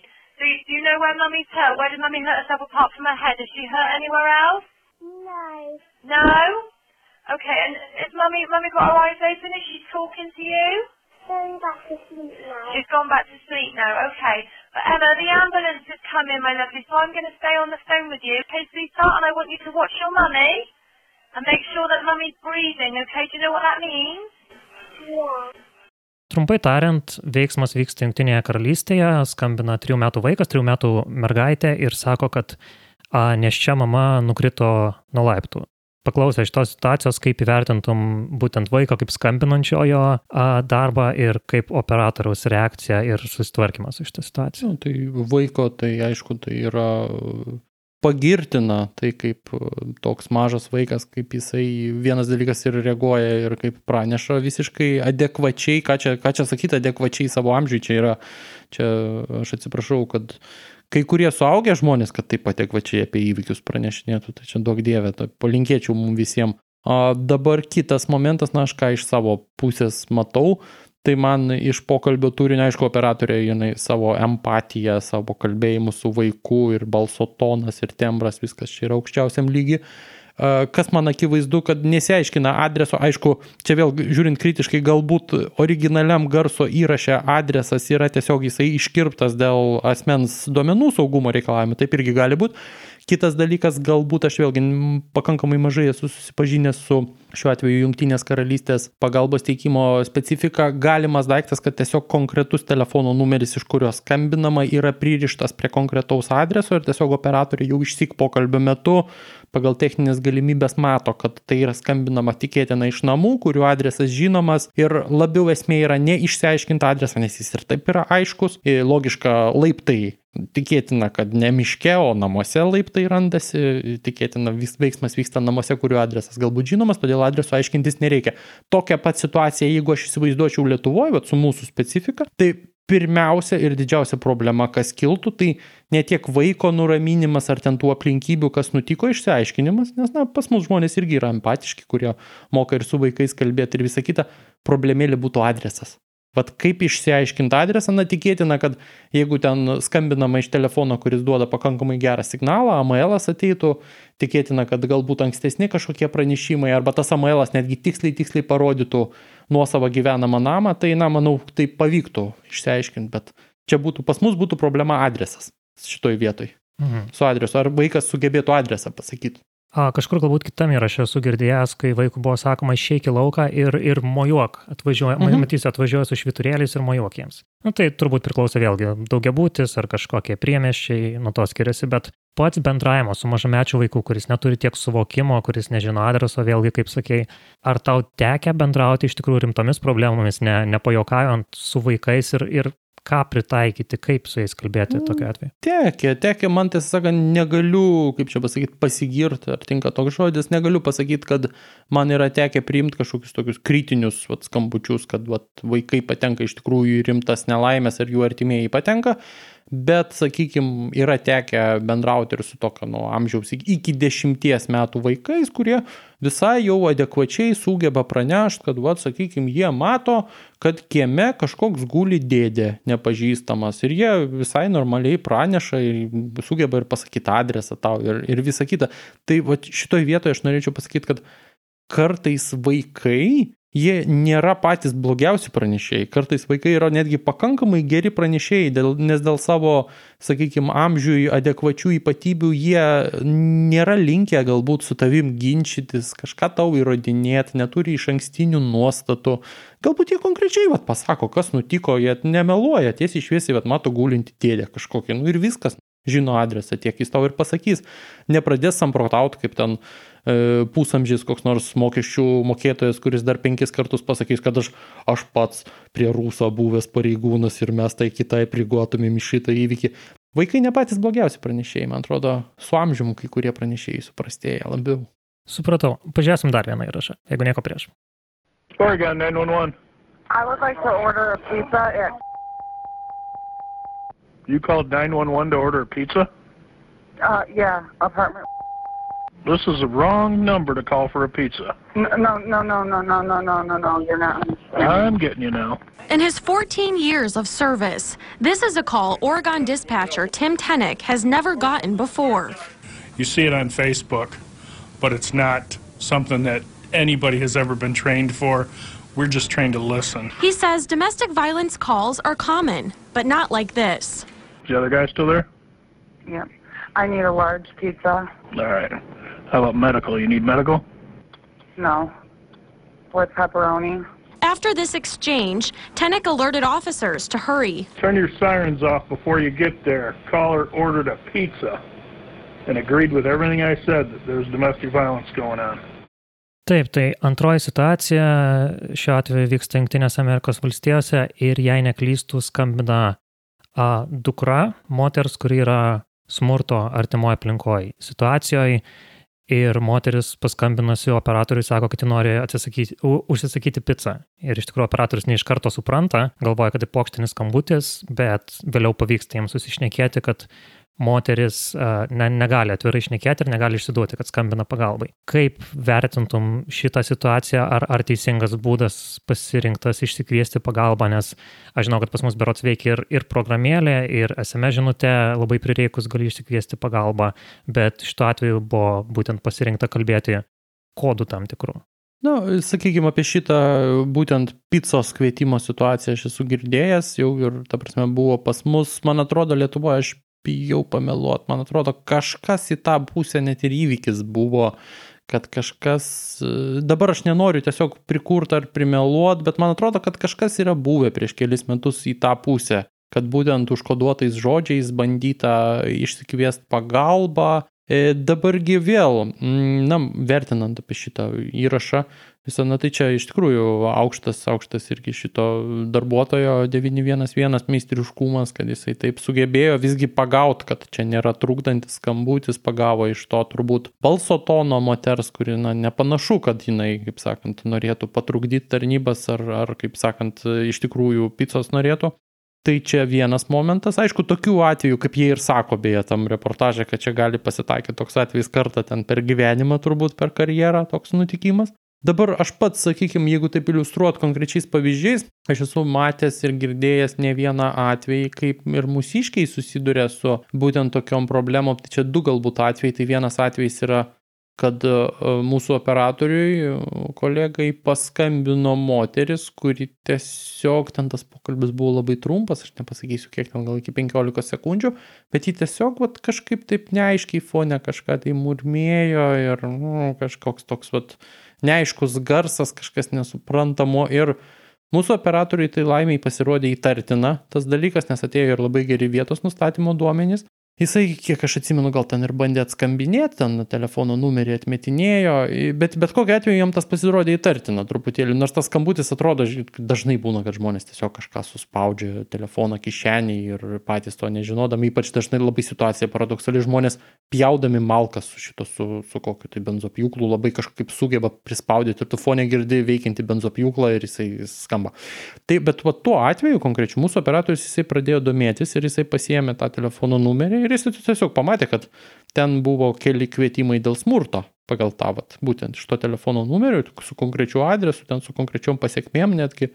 Speaker 3: Do you, do you know where mummy's hurt? Where did mummy hurt herself apart from her head? Is she hurt anywhere else?
Speaker 4: No.
Speaker 3: No? Okay, and is mummy, mummy got her eyes open? Is she talking to you?
Speaker 4: Going back to sleep now.
Speaker 3: She's gone back to sleep now. Okay. Emma, the ambulance has come in, my lovely, so I'm going to stay on the phone with you. Okay, sweetheart, and I want you to watch your mummy and make sure that mummy's breathing, okay? Do you know what that means?
Speaker 4: Yeah.
Speaker 1: Trumpai tariant, veiksmas vyksta Junktinėje karalystėje, skambina trijų metų vaikas, trijų metų mergaitė ir sako, kad a, neščia mama nukrito nuo laiptų paklausę šitos situacijos, kaip įvertintum būtent vaiko kaip skambinančiojo darbą ir kaip operatoriaus reakcija ir susitvarkymas iš tą situaciją.
Speaker 2: Nu, tai vaiko, tai aišku, tai yra pagirtina, tai kaip toks mažas vaikas, kaip jisai vienas dalykas ir reaguoja ir kaip praneša visiškai adekvačiai, ką čia, ką čia sakyti adekvačiai savo amžiui, čia yra, čia aš atsiprašau, kad kai kurie suaugę žmonės, kad taip adekvačiai apie įvykius pranešinėtų, tai čia daug dievė, tai palinkėčiau mums visiems. O dabar kitas momentas, na aš ką iš savo pusės matau, tai man iš pokalbio turinio, aišku, operatorė, jinai savo empatiją, savo kalbėjimus su vaiku ir balso tonas ir tembras, viskas čia yra aukščiausiam lygiui kas man akivaizdu, kad nesiaiškina adreso, aišku, čia vėl žiūrint kritiškai, galbūt originaliam garso įraše adresas yra tiesiog jisai iškirptas dėl asmens duomenų saugumo reikalavimų, taip irgi gali būti. Kitas dalykas, galbūt aš vėlgi pakankamai mažai esu susipažinęs su šiuo atveju Junktinės karalystės pagalbos teikimo specifika. Galimas daiktas, kad tiesiog konkretus telefono numeris, iš kurio skambinama, yra pririštas prie konkretaus adreso ir tiesiog operatoriai jau išsik pokalbio metu pagal techninės galimybės mato, kad tai yra skambinama tikėtina iš namų, kurių adresas žinomas ir labiau esmė yra ne išsiaiškinti adresą, nes jis ir taip yra aiškus, logiška laiptai. Tikėtina, kad ne miške, o namuose laiptai randasi, tikėtina vis, veiksmas vyksta namuose, kurių adresas galbūt žinomas, todėl adreso aiškintis nereikia. Tokia pat situacija, jeigu aš įsivaizduočiau Lietuvoje, bet su mūsų specifika, tai pirmiausia ir didžiausia problema, kas kiltų, tai ne tiek vaiko nuraminimas ar ten tų aplinkybių, kas nutiko, išsiaiškinimas, nes na, pas mus žmonės irgi yra empatiški, kurie moka ir su vaikais kalbėti ir visa kita, problemėlė būtų adresas. Vat kaip išsiaiškinti adresą, na tikėtina, kad jeigu ten skambinama iš telefono, kuris duoda pakankamai gerą signalą, AML ateitų, tikėtina, kad galbūt ankstesni kažkokie pranešimai arba tas AML netgi tiksliai, tiksliai parodytų nuosavą gyvenamą namą, tai, na, manau, tai pavyktų išsiaiškinti, bet čia būtų, pas mus būtų problema adresas šitoj vietoj. Mhm. Su adresu. Ar vaikas sugebėtų adresą pasakyti?
Speaker 1: A, kažkur galbūt kitam įraše esu girdėjęs, kai vaikų buvo sakoma išeik į lauką ir, ir mojuok, atvažiuoja, mhm. matysi, atvažiuoja su šviturėliais ir mojuok jiems. Na tai turbūt priklauso vėlgi daugiabutis ar kažkokie priemeščiai, nuo to skiriasi, bet pats bendravimo su mažamečiu vaiku, kuris neturi tiek suvokimo, kuris nežino adreso, vėlgi, kaip sakei, ar tau tekia bendrauti iš tikrųjų rimtomis problemomis, ne, nepajokajant su vaikais ir, ir ką pritaikyti, kaip su jais kalbėti mm, tokiu atveju?
Speaker 2: Tekė, tekė, man tiesą sakant, negaliu, kaip čia pasakyti, pasigirti, ar tinka toks žodis, negaliu pasakyti, kad man yra tekę priimti kažkokius tokius kritinius vat, skambučius, kad vat, vaikai patenka iš tikrųjų į rimtas nelaimės ar jų artimieji patenka, bet, sakykime, yra tekę bendrauti ir su tokio nuo amžiaus iki dešimties metų vaikais, kurie visai jau adekvačiai sugeba pranešti, kad, va, sakykime, jie mato, kad kieme kažkoks guli dėdė nepažįstamas ir jie visai normaliai praneša ir sugeba ir pasakyti adresą tau ir, ir visa kita. Tai va, šitoje vietoje aš norėčiau pasakyti, kad kartais vaikai jie nėra patys blogiausi pranešėjai. Kartais vaikai yra netgi pakankamai geri pranešėjai, dėl, nes dėl savo, sakykime, amžiui adekvačių ypatybių jie nėra linkę galbūt su tavim ginčytis, kažką tau įrodinėti, neturi iš ankstinių nuostatų. Galbūt jie konkrečiai vat, pasako, kas nutiko, jie nemeluoja, tiesiai šviesiai, vat, mato gulinti dėdę kažkokį, nu ir viskas žino adresą, tiek jis tau ir pasakys. Nepradės samprotauti, kaip ten pusamžys koks nors mokesčių mokėtojas, kuris dar penkis kartus pasakys, kad aš, aš pats prie rūso buvęs pareigūnas ir mes tai kitai priguotumėm į šitą įvykį. Vaikai ne patys blogiausi pranešėjai, man atrodo, su amžiumi kai kurie pranešėjai suprastėja labiau.
Speaker 1: Supratau. Pažiūrėsim dar vieną įrašą, jeigu nieko prieš.
Speaker 5: Oregon 911.
Speaker 6: I would like to order a pizza at
Speaker 5: You called 911 to order a pizza?
Speaker 6: Uh, yeah, apartment.
Speaker 5: This is the wrong number to call for a pizza.
Speaker 6: No, no, no, no, no, no, no, no, no, no. You're not.
Speaker 5: I'm getting you now.
Speaker 7: In his 14 years of service, this is a call Oregon dispatcher Tim Tenick has never gotten before.
Speaker 8: You see it on Facebook, but it's not something that anybody has ever been trained for. We're just trained to listen.
Speaker 7: He says domestic violence calls are common, but not like this.
Speaker 5: the other guy still there?
Speaker 6: Yeah. I need a large pizza.
Speaker 5: All right. How about medical? You need medical?
Speaker 6: No. With pepperoni.
Speaker 7: After this exchange, Tenick alerted officers to hurry.
Speaker 5: Turn your sirens off before you get there. Caller ordered a pizza and agreed with everything I said that there's domestic violence going on.
Speaker 1: Taip, tai antroji situacija šiuo atveju vyksta Junktinėse Amerikos valstijose ir jei neklystų skambina a, dukra, moters, kuri yra smurto artimoje aplinkoje situacijoje ir moteris paskambinusi operatoriui sako, kad ji nori užsisakyti pizzą. Ir iš tikrųjų operatorius ne iš karto supranta, galvoja, kad tai pokštinis skambutis, bet vėliau pavyksta jiems susišnekėti, kad moteris ne, negali atvirai išnekėti ir negali išsiduoti, kad skambina pagalbai. Kaip vertintum šitą situaciją, ar, ar teisingas būdas pasirinktas išsikviesti pagalbą, nes aš žinau, kad pas mus berots veikia ir, ir programėlė, ir SMS žinutė, labai prireikus gali išsikviesti pagalbą, bet šituo atveju buvo būtent pasirinkta kalbėti kodų tam tikrų.
Speaker 2: Na, sakykime, apie šitą būtent pizzos kvietimo situaciją aš esu girdėjęs, jau ir, ta prasme, buvo pas mus, man atrodo, Lietuvoje aš bijau pameluot, man atrodo, kažkas į tą pusę net ir įvykis buvo, kad kažkas, dabar aš nenoriu tiesiog prikurti ar primeluot, bet man atrodo, kad kažkas yra buvę prieš kelis metus į tą pusę, kad būtent užkoduotais žodžiais bandyta išsikviesti pagalbą. E, dabargi vėl, na, vertinant apie šitą įrašą, visą, na tai čia iš tikrųjų aukštas, aukštas irgi šito darbuotojo 911 meistriškumas, kad jisai taip sugebėjo visgi pagauti, kad čia nėra trukdantis skambutis, pagavo iš to turbūt balso tono moters, kuri, na, nepanašu, kad jinai, kaip sakant, norėtų patrukdyti tarnybas ar, ar kaip sakant, iš tikrųjų picos norėtų. Tai čia vienas momentas, aišku, tokių atvejų, kaip jie ir sako, beje, tam reportaže, kad čia gali pasitaikyti toks atvejis kartą ten per gyvenimą, turbūt per karjerą toks nutikimas. Dabar aš pats, sakykime, jeigu taip iliustruot konkrečiais pavyzdžiais, aš esu matęs ir girdėjęs ne vieną atvejį, kaip ir mūsiškiai susiduria su būtent tokiom problemom. Tai čia du galbūt atvejai. Tai vienas atvejis yra kad e, mūsų operatoriui kolegai paskambino moteris, kuri tiesiog ten tas pokalbis buvo labai trumpas, aš nepasakysiu kiek ten, gal iki 15 sekundžių, bet ji tiesiog vat, kažkaip taip neaiškiai fone kažką tai murmėjo ir nu, kažkoks toks vat, neaiškus garsas, kažkas nesuprantamo ir Mūsų operatoriui tai laimiai pasirodė įtartina tas dalykas, nes atėjo ir labai geri vietos nustatymo duomenys. Jisai, kiek aš atsimenu, gal ten ir bandė atskambinėti, ten telefono numerį atmetinėjo, bet bet kokiu atveju jam tas pasirodė įtartina truputėlį, nors tas skambutis atrodo, dažnai būna, kad žmonės tiesiog kažką suspaudžia telefono kišenį ir patys to nežinodami, ypač dažnai labai situacija paradoksali, žmonės pjaudami malkas su šito, su, su kokiu tai benzopjūklu labai kažkaip sugeba prispaudyti ir tu fone girdi veikianti benzopjūklą ir jisai skamba. Tai bet tuo atveju konkrečiu mūsų operatorius jisai pradėjo domėtis ir jisai pasiemė tą telefono numerį ir jis tiesiog pamatė, kad ten buvo keli kvietimai dėl smurto pagal tą, vat, būtent iš to telefono numeriu, su konkrečiu adresu, ten su konkrečiom pasiekmėm netgi.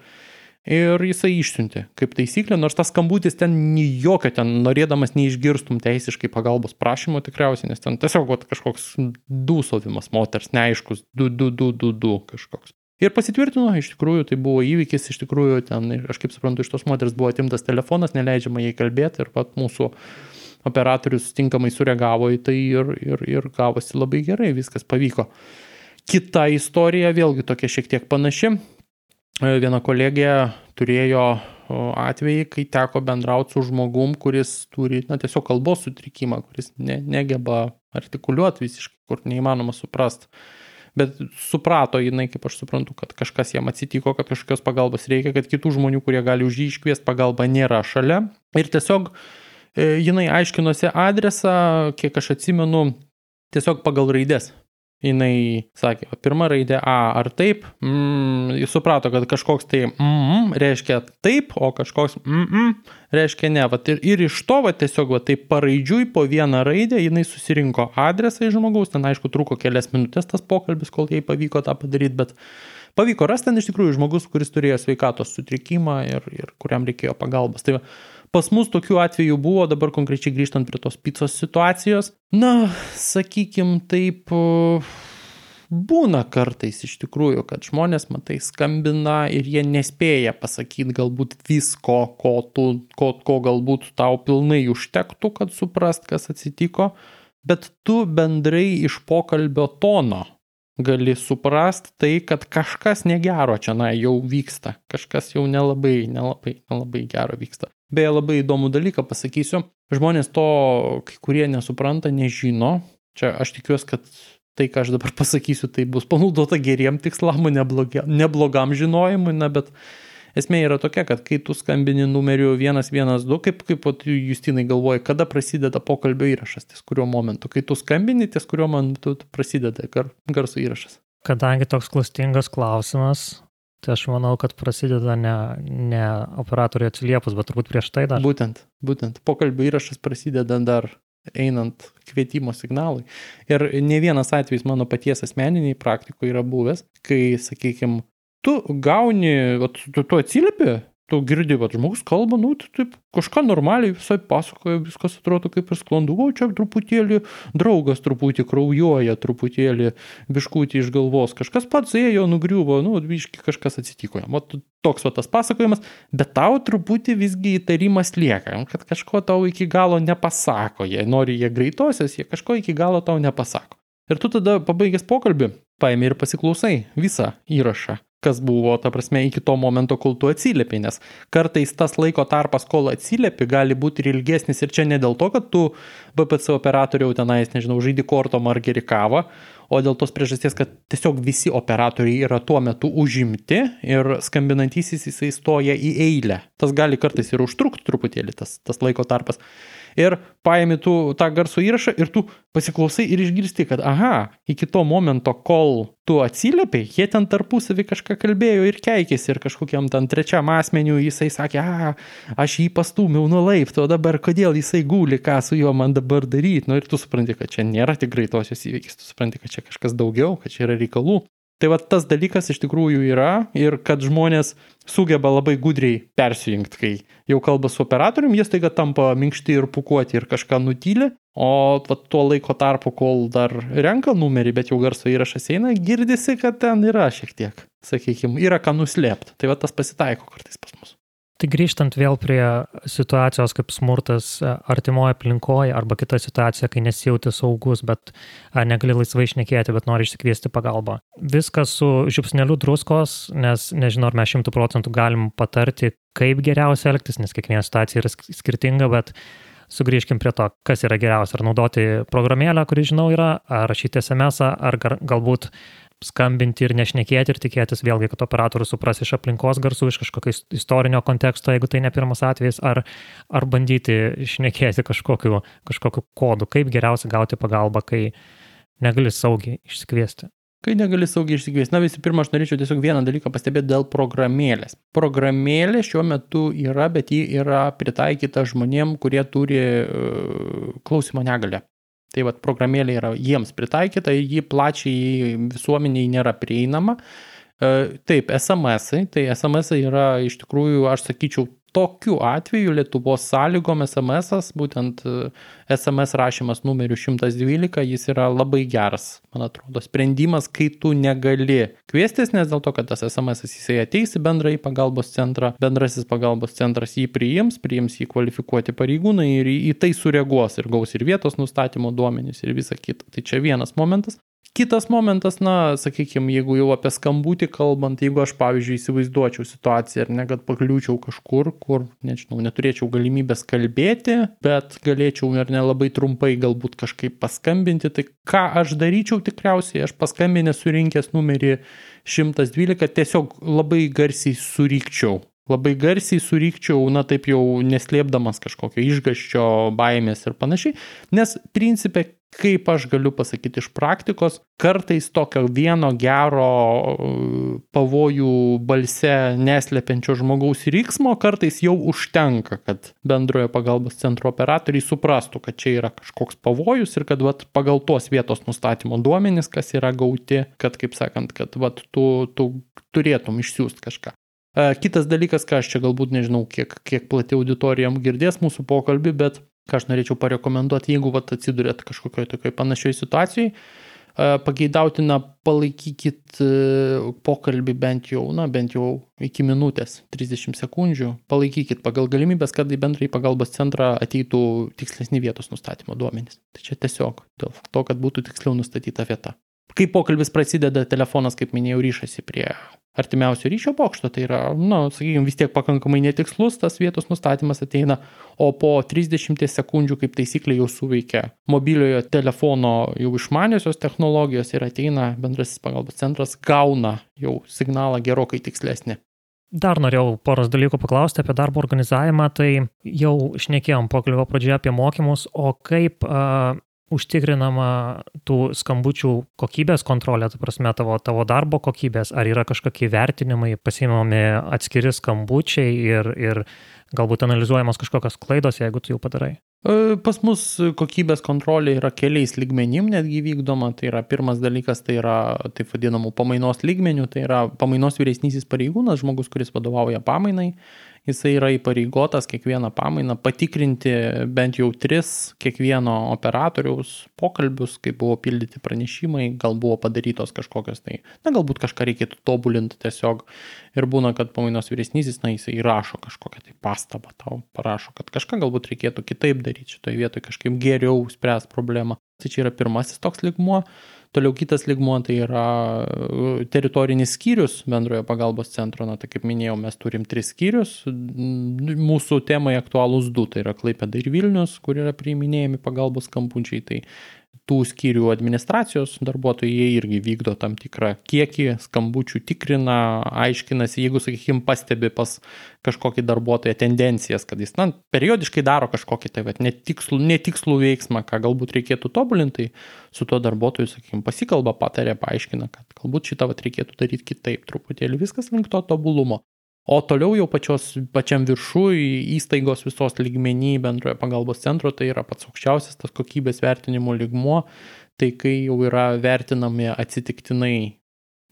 Speaker 2: Ir jisai išsiuntė, kaip taisyklė, nors tas skambutis ten jokio, ten norėdamas neišgirstum teisiškai pagalbos prašymo tikriausiai, nes ten tiesiog vat, kažkoks dūsovimas moters, neaiškus, du, du, du, du, du kažkoks. Ir pasitvirtino, iš tikrųjų tai buvo įvykis, iš tikrųjų ten, aš kaip suprantu, iš tos moters buvo atimtas telefonas, neleidžiama jai kalbėti ir pat mūsų operatorius tinkamai sureagavo į tai ir, ir, ir gavosi labai gerai, viskas pavyko. Kita istorija, vėlgi tokia šiek tiek panaši. E, viena kolegė turėjo atvejį, kai teko bendrauti su žmogum, kuris turi, na, tiesiog kalbos sutrikimą, kuris ne, negeba artikuliuoti visiškai, kur neįmanoma suprasti. Bet suprato jinai, kaip aš suprantu, kad kažkas jam atsitiko, kad kažkokios pagalbos reikia, kad kitų žmonių, kurie gali už jį iškviesti pagalbą, nėra šalia. Ir tiesiog uh, jinai aiškinosi adresą, kiek aš atsimenu, tiesiog pagal raidės. Jinai sakė, pirma raidė A ar taip, mm, jis suprato, kad kažkoks tai mm, reiškia taip, o kažkoks mm, reiškia ne. Vat ir, ir iš to, va, tiesiog va, taip paraidžiui po vieną raidę jinai susirinko adresą iš žmogaus, ten aišku truko kelias minutės tas pokalbis, kol jai pavyko tą padaryti, bet pavyko rasti ten iš tikrųjų žmogus, kuris turėjo sveikatos sutrikimą ir, ir kuriam reikėjo pagalbos. Tai va, Pas mus tokių atvejų buvo, dabar konkrečiai grįžtant prie tos picos situacijos. Na, sakykim taip, būna kartais iš tikrųjų, kad žmonės, matai, skambina ir jie nespėja pasakyti galbūt visko, ko, tu, ko, ko galbūt tau pilnai užtektų, kad suprast, kas atsitiko, bet tu bendrai iš pokalbio tono gali suprast tai, kad kažkas negero čia na, jau vyksta, kažkas jau nelabai, nelabai, nelabai gero vyksta. Beje, labai įdomų dalyką pasakysiu. Žmonės to, kai kurie nesupranta, nežino. Čia aš tikiuosi, kad tai, ką aš dabar *laughs* pasakysiu, tai bus panaudota geriem tikslam, neblogam, neblogam žinojimui, na, bet esmė yra tokia, kad kai tu skambini numeriu 112, kaip, kaip Justinai galvoja, kada prasideda pokalbio įrašas, ties kuriuo momentu, kai tu skambini, ties kuriuo momentu prasideda gar, garso įrašas.
Speaker 1: Kadangi toks klastingas klausimas, Tai aš manau, kad prasideda ne, ne operatoriui atsiliepus, bet turbūt prieš tai dar.
Speaker 2: Būtent, būtent. Pokalbio įrašas prasideda dar einant kvietimo signalui. Ir ne vienas atvejis mano paties asmeniniai praktikoje yra buvęs, kai, sakykime, tu gauni, tu, tu atsiliepi tu girdi, kad žmogus kalba, nu, tai taip, kažką normaliai visai pasakoja, viskas atrodo kaip ir sklandu, o čia truputėlį draugas truputį kraujuoja, truputėlį biškutį iš galvos, kažkas pats ėjo, nugriuvo, nu, biški kažkas atsitiko. O toks va tas pasakojimas, bet tau truputį visgi įtarimas lieka, kad kažko tau iki galo nepasako, jei nori jie greitosios, jie kažko iki galo tau nepasako. Ir tu tada pabaigęs pokalbį, paėmė ir pasiklausai visą įrašą kas buvo, ta prasme, iki to momento, kol tu atsiliepi, nes kartais tas laiko tarpas, kol atsiliepi, gali būti ir ilgesnis ir čia ne dėl to, kad tu BPC operatoriau tenais, nežinau, žaidži kortom ar geri kavą, o dėl tos priežasties, kad tiesiog visi operatoriai yra tuo metu užimti ir skambinantysis jisai stoja į eilę. Tas gali kartais ir užtrukti truputėlį tas, tas laiko tarpas ir paimi tu tą garso įrašą ir tu pasiklausai ir išgirsti, kad aha, iki to momento, kol tu atsiliepiai, jie ten tarpusavį kažką kalbėjo ir keikėsi ir kažkokiam ten trečiam asmeniu jisai sakė, a, aš jį pastumiau nuo laipto, dabar kodėl jisai guli, ką su juo man dabar daryti. Nu ir tu supranti, kad čia nėra tik greitosios įvykis, tu supranti, kad čia kažkas daugiau, kad čia yra reikalų. Tai va tas dalykas iš tikrųjų yra ir kad žmonės sugeba labai gudriai persijungti, kai jau kalba su operatoriumi, jie staiga tampa minkšti ir pukuoti ir kažką nutylė, o va, tuo laiko tarpu, kol dar renka numerį, bet jau garso įrašas eina, girdisi, kad ten yra šiek tiek, sakykime, yra ką nuslėpti. Tai va tas pasitaiko kartais pas mus.
Speaker 1: Tai grįžtant vėl prie situacijos kaip smurtas e, artimoje aplinkoje arba kita situacija, kai nesijauti saugus, bet negali laisvai išnekėti, bet nori išsikviesti pagalbą. Viskas su žiupsneliu druskos, nes nežinau, ar mes šimtų procentų galim patarti, kaip geriausia elgtis, nes kiekviena situacija yra skirtinga, bet sugrįžkim prie to, kas yra geriausia. Ar naudoti programėlę, kuri žinau yra, ar rašyti SMS, ar galbūt skambinti ir nešnekėti ir tikėtis vėlgi, kad operatorius supras iš aplinkos garsų, iš kažkokio istorinio konteksto, jeigu tai ne pirmas atvejis, ar, ar bandyti šnekėti kažkokiu, kažkokiu kodu, kaip geriausia gauti pagalbą, kai negali saugiai išsikviesti.
Speaker 2: Kai negali saugiai išsikviesti. Na visų pirma, aš norėčiau tiesiog vieną dalyką pastebėti dėl programėlės. Programėlė šiuo metu yra, bet ji yra pritaikyta žmonėm, kurie turi uh, klausimo negalę. Tai vad programėlė yra jiems pritaikyta, ji plačiai visuomeniai nėra prieinama. E, taip, SMS, -ai, tai SMS yra iš tikrųjų, aš sakyčiau, tokiu atveju Lietuvos sąlygom SMS, būtent SMS e, rašymas numeriu 112, jis yra labai geras, man atrodo, sprendimas, kai tu negali kviestis, nes dėl to, kad tas SMS jisai ateis į bendrąjį pagalbos centrą, bendrasis pagalbos centras jį priims, priims jį kvalifikuoti pareigūnai ir į tai sureaguos ir gaus ir vietos nustatymo duomenys ir visa kita. Tai čia vienas momentas. Kitas momentas, na, sakykime, jeigu jau apie skambutį kalbant, jeigu aš, pavyzdžiui, įsivaizduočiau situaciją ir ne, kad pakliūčiau kažkur, kur, nežinau, neturėčiau galimybės kalbėti, bet galėčiau ir nelabai trumpai galbūt kažkaip paskambinti, tai ką aš daryčiau tikriausiai, aš paskambinę surinkęs numerį 112, tiesiog labai garsiai surykčiau. Labai garsiai surykčiau, na taip jau neslėpdamas kažkokio išgaščio, baimės ir panašiai, nes principė kaip aš galiu pasakyti iš praktikos, kartais tokio vieno gero uh, pavojų balse neslepiančio žmogaus ryksmo kartais jau užtenka, kad bendrojo pagalbos centro operatoriai suprastų, kad čia yra kažkoks pavojus ir kad vat, pagal tuos vietos nustatymo duomenys, kas yra gauti, kad, kaip sakant, kad vat, tu, tu turėtum išsiųsti kažką. Uh, kitas dalykas, ką aš čia galbūt nežinau, kiek, kiek plati auditorijam girdės mūsų pokalbį, bet ką aš norėčiau parekomenduoti, jeigu vat, atsidurėt kažkokioje tokioje panašioje situacijoje, pageidautina palaikykit e, pokalbį bent jau, na, bent jau iki minutės, 30 sekundžių, palaikykit pagal galimybės, kad į bendrąjį pagalbos centrą ateitų tikslesni vietos nustatymo duomenys. Tai čia tiesiog dėl to, kad būtų tiksliau nustatyta vieta. Kai pokalbis prasideda, telefonas, kaip minėjau, ryšasi prie artimiausio ryšio bokšto, tai yra, na, sakykime, vis tiek pakankamai netikslus tas vietos nustatymas ateina, o po 30 sekundžių kaip taisyklė jau suveikia mobiliojo telefono jau išmaniosios technologijos ir ateina bendrasis pagalbos centras, gauna jau signalą gerokai tikslesnį.
Speaker 1: Dar norėjau poros dalykų paklausti apie darbo organizavimą, tai jau šnekėjom pokalbio pradžioje apie mokymus, o kaip uh, užtikrinama tų skambučių kokybės kontrolė, ta prasme tavo, tavo darbo kokybės, ar yra kažkokie vertinimai, pasimami atskiri skambučiai ir, ir galbūt analizuojamos kažkokios klaidos, jeigu tu jau padarai?
Speaker 2: E, pas mus kokybės kontrolė yra keliais lygmenim netgi vykdoma. Tai yra pirmas dalykas, tai yra taip vadinamų pamainos lygmenių, tai yra pamainos vyresnysis pareigūnas, žmogus, kuris vadovauja pamainai jisai yra įpareigotas kiekvieną pamainą patikrinti bent jau tris kiekvieno operatoriaus pokalbius, kaip buvo pildyti pranešimai, gal buvo padarytos kažkokios tai, na galbūt kažką reikėtų tobulinti tiesiog ir būna, kad pamainos vyresnysis, na jisai įrašo kažkokią tai pastabą tau, parašo, kad kažką galbūt reikėtų kitaip daryti šitoje vietoje, kažkaip geriau spręs problemą. Tai čia yra pirmasis toks ligmuo. Toliau kitas ligmuo tai yra e, teritorinis skyrius bendrojo pagalbos centro. Na, tai kaip minėjau, mes turim tris skyrius. Mūsų temai aktualūs du. Tai yra Klaipėda ir Vilnius, kur yra priiminėjami pagalbos kampučiai. Tai tų skyrių administracijos darbuotojai jie irgi vykdo tam tikrą kiekį skambučių, tikrina, aiškinasi, jeigu, sakykime, pastebi pas kažkokį darbuotoją tendencijas, kad jis, na, periodiškai daro kažkokį tai, bet netikslų, netikslų veiksmą, ką galbūt reikėtų tobulinti, tai su tuo darbuotoju, sakykime, pasikalba, patarė, paaiškina, kad galbūt šitą vat, reikėtų daryti kitaip, truputėlį viskas link to tobulumo. O toliau jau pačios, pačiam viršui įstaigos visos lygmenį bendrojo pagalbos centro, tai yra pats aukščiausias tas kokybės vertinimo lygmuo, tai kai jau yra vertinami atsitiktinai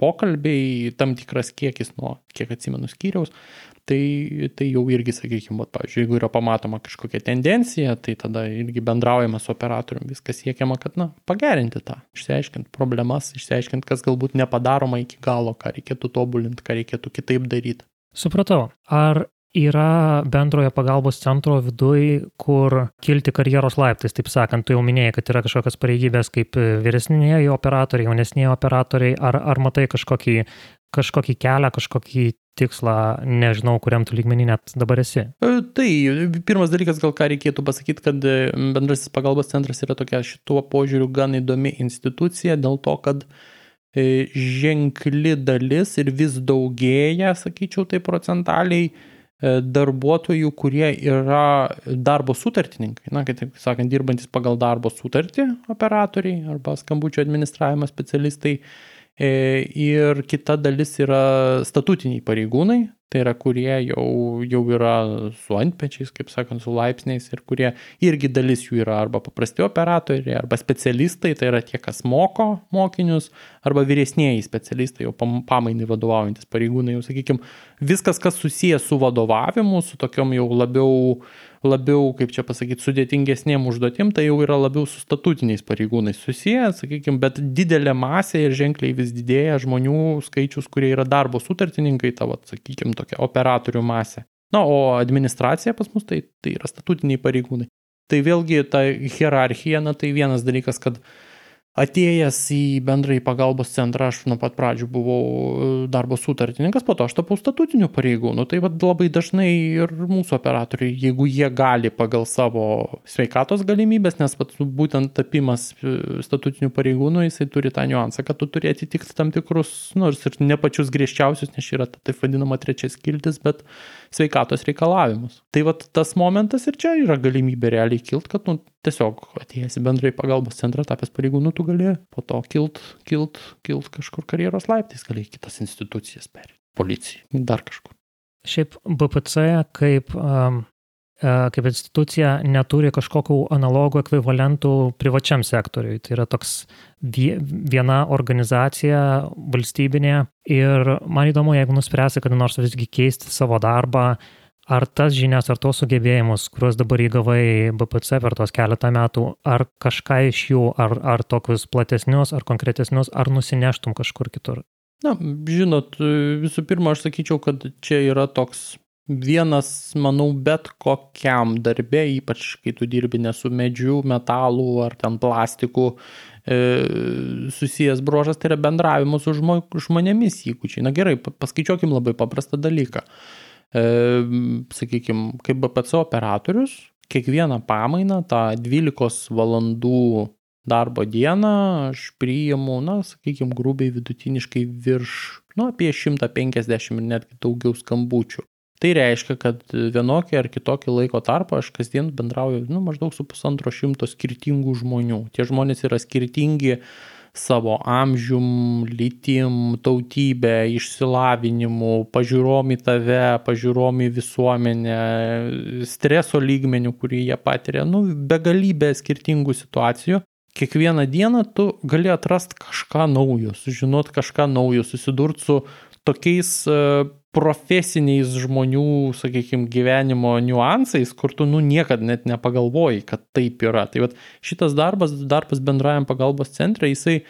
Speaker 2: pokalbiai, tam tikras kiekis nuo, kiek atsimenu, skyriaus, tai, tai jau irgi, sakykime, vat, pavyzdžiui, jeigu yra pamatoma kažkokia tendencija, tai tada irgi bendraujama su operatoriumi, viskas siekiama, kad, na, pagerinti tą, išsiaiškinti problemas, išsiaiškinti, kas galbūt nepadaroma iki galo, ką reikėtų tobulinti, ką reikėtų kitaip daryti.
Speaker 1: Supratau. Ar yra bendrojo pagalbos centro viduj, kur kilti karjeros laiptais, taip sakant, tu jau minėjai, kad yra kažkokios pareigybės kaip vyresnėje operatoriai, jaunesnėje operatoriai, ar, ar matai kažkokį, kažkokį kelią, kažkokį tikslą, nežinau, kuriam tu lygmenį net dabar esi.
Speaker 2: E, tai pirmas dalykas, gal ką reikėtų pasakyti, kad e, bendrasis pagalbos centras yra tokia šituo požiūriu gan įdomi institucija dėl to, kad e, ženkli dalis ir vis daugėja, sakyčiau, tai procentaliai E, darbuotojų, kurie yra darbo sutartininkai, na, kitaip sakant, dirbantis pagal darbo sutartį operatoriai arba skambučio administravimo specialistai. E, ir kita dalis yra statutiniai pareigūnai, tai yra kurie jau, jau yra su antpečiais, kaip sakant, su laipsniais ir kurie irgi dalis jų yra arba paprasti operatoriai, arba specialistai, tai yra tie, kas moko mokinius, arba vyresnėji specialistai, jau pamainai vadovaujantis pareigūnai, jau sakykime, viskas, kas susijęs su vadovavimu, su tokiom jau labiau labiau, kaip čia pasakyti, sudėtingesniem užduotim, tai jau yra labiau su statutiniais pareigūnais susiję, sakykime, bet didelė masė ir ženkliai vis didėja žmonių skaičius, kurie yra darbo sutartininkai, tavo, sakykime, tokia operatorių masė. Na, o administracija pas mus tai, tai yra statutiniai pareigūnai. Tai vėlgi ta hierarchija, na tai vienas dalykas, kad Atėjęs į bendrąjį pagalbos centrą, aš nuo pat pradžių buvau e, darbo sutartininkas, po to aš tapau statutiniu pareigūnu. Tai vad labai dažnai ir mūsų operatoriai, jeigu jie gali pagal savo sveikatos galimybės, nes pat būtent tapimas e, statutiniu pareigūnu, jisai turi tą niuansą, kad tu turi atitikti tam tikrus, nors ir ne pačius griežčiausius, nes yra taip vadinama trečias kiltis, bet sveikatos reikalavimus. Tai vad tas momentas ir čia yra galimybė realiai kilt, kad nu, tiesiog atėjęs į bendrai pagalbos centrą, tapęs pareigūnu, tu gali po to kilt, kilt, kilt kažkur karjeros laiptais, gali kitas institucijas perėti, policijai, dar kažkur.
Speaker 1: Šiaip BPC kaip, um, kaip institucija neturi kažkokių analogų ekvivalentų privačiam sektoriui. Tai yra toks viena organizacija valstybinė ir man įdomu, jeigu nuspręsi, kad nors visgi keisti savo darbą, Ar tas žinias, ar tos sugebėjimus, kuriuos dabar įgavai BPC per tos keletą metų, ar kažką iš jų, ar, ar tokius platesnius, ar konkretesnius, ar nusineštum kažkur kitur?
Speaker 2: Na, žinot, visų pirma, aš sakyčiau, kad čia yra toks vienas, manau, bet kokiam darbė, ypač kai tu dirbi ne su medžiu, metalu ar ten plastiku, e, susijęs brožas, tai yra bendravimo su žmo, žmonėmis įgūdžiai. Na gerai, paskaičiuokim labai paprastą dalyką. Sakykime, kaip BPC operatorius, kiekvieną pamainą, tą 12 valandų darbo dieną aš priimu, na, sakykime, grubiai vidutiniškai virš, nu, apie 150 ir netgi daugiau skambučių. Tai reiškia, kad vienokį ar kitokį laiko tarpą aš kasdien bendrauju, nu, maždaug su pusantro šimto skirtingų žmonių. Tie žmonės yra skirtingi savo amžium, lytim, tautybę, išsilavinimu, pažiūrom į tave, pažiūrom į visuomenę, streso lygmenių, kurį jie patiria, nu, begalybė skirtingų situacijų. Kiekvieną dieną tu gali atrasti kažką naujo, sužinot kažką naujo, susidurti su tokiais uh, profesiniais žmonių, sakykime, gyvenimo niuansais, kur tu, nu, niekada net nepagalvoji, kad taip yra. Tai vat, šitas darbas, darbas bendrajam pagalbos centre, jisai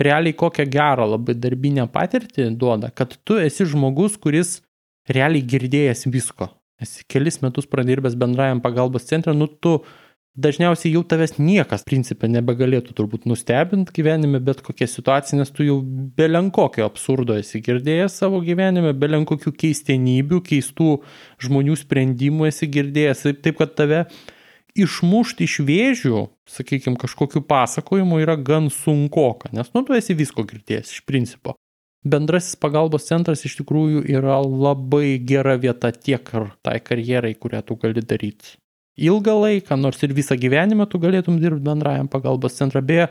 Speaker 2: realiai kokią gerą labai darbinę patirtį duoda, kad tu esi žmogus, kuris realiai girdėjęs visko. Esi kelis metus pradirbęs bendrajam pagalbos centre, nu, tu dažniausiai jau tavęs niekas principė nebegalėtų turbūt nustebinti gyvenime bet kokia situacija, nes tu jau belenkokio absurdo esi girdėjęs savo gyvenime, belenkokių keistenybių, keistų žmonių sprendimų esi girdėjęs, taip kad tave išmušti iš vėžių, sakykime, kažkokiu pasakojimu yra gan sunkoka, nes nu tu esi visko girdėjęs iš principo. Bendrasis pagalbos centras iš tikrųjų yra labai gera vieta tiek ir tai karjerai, kurią tu gali daryti ilgą laiką, nors ir visą gyvenimą tu galėtum dirbti bendrajam pagalbos centre. Beje,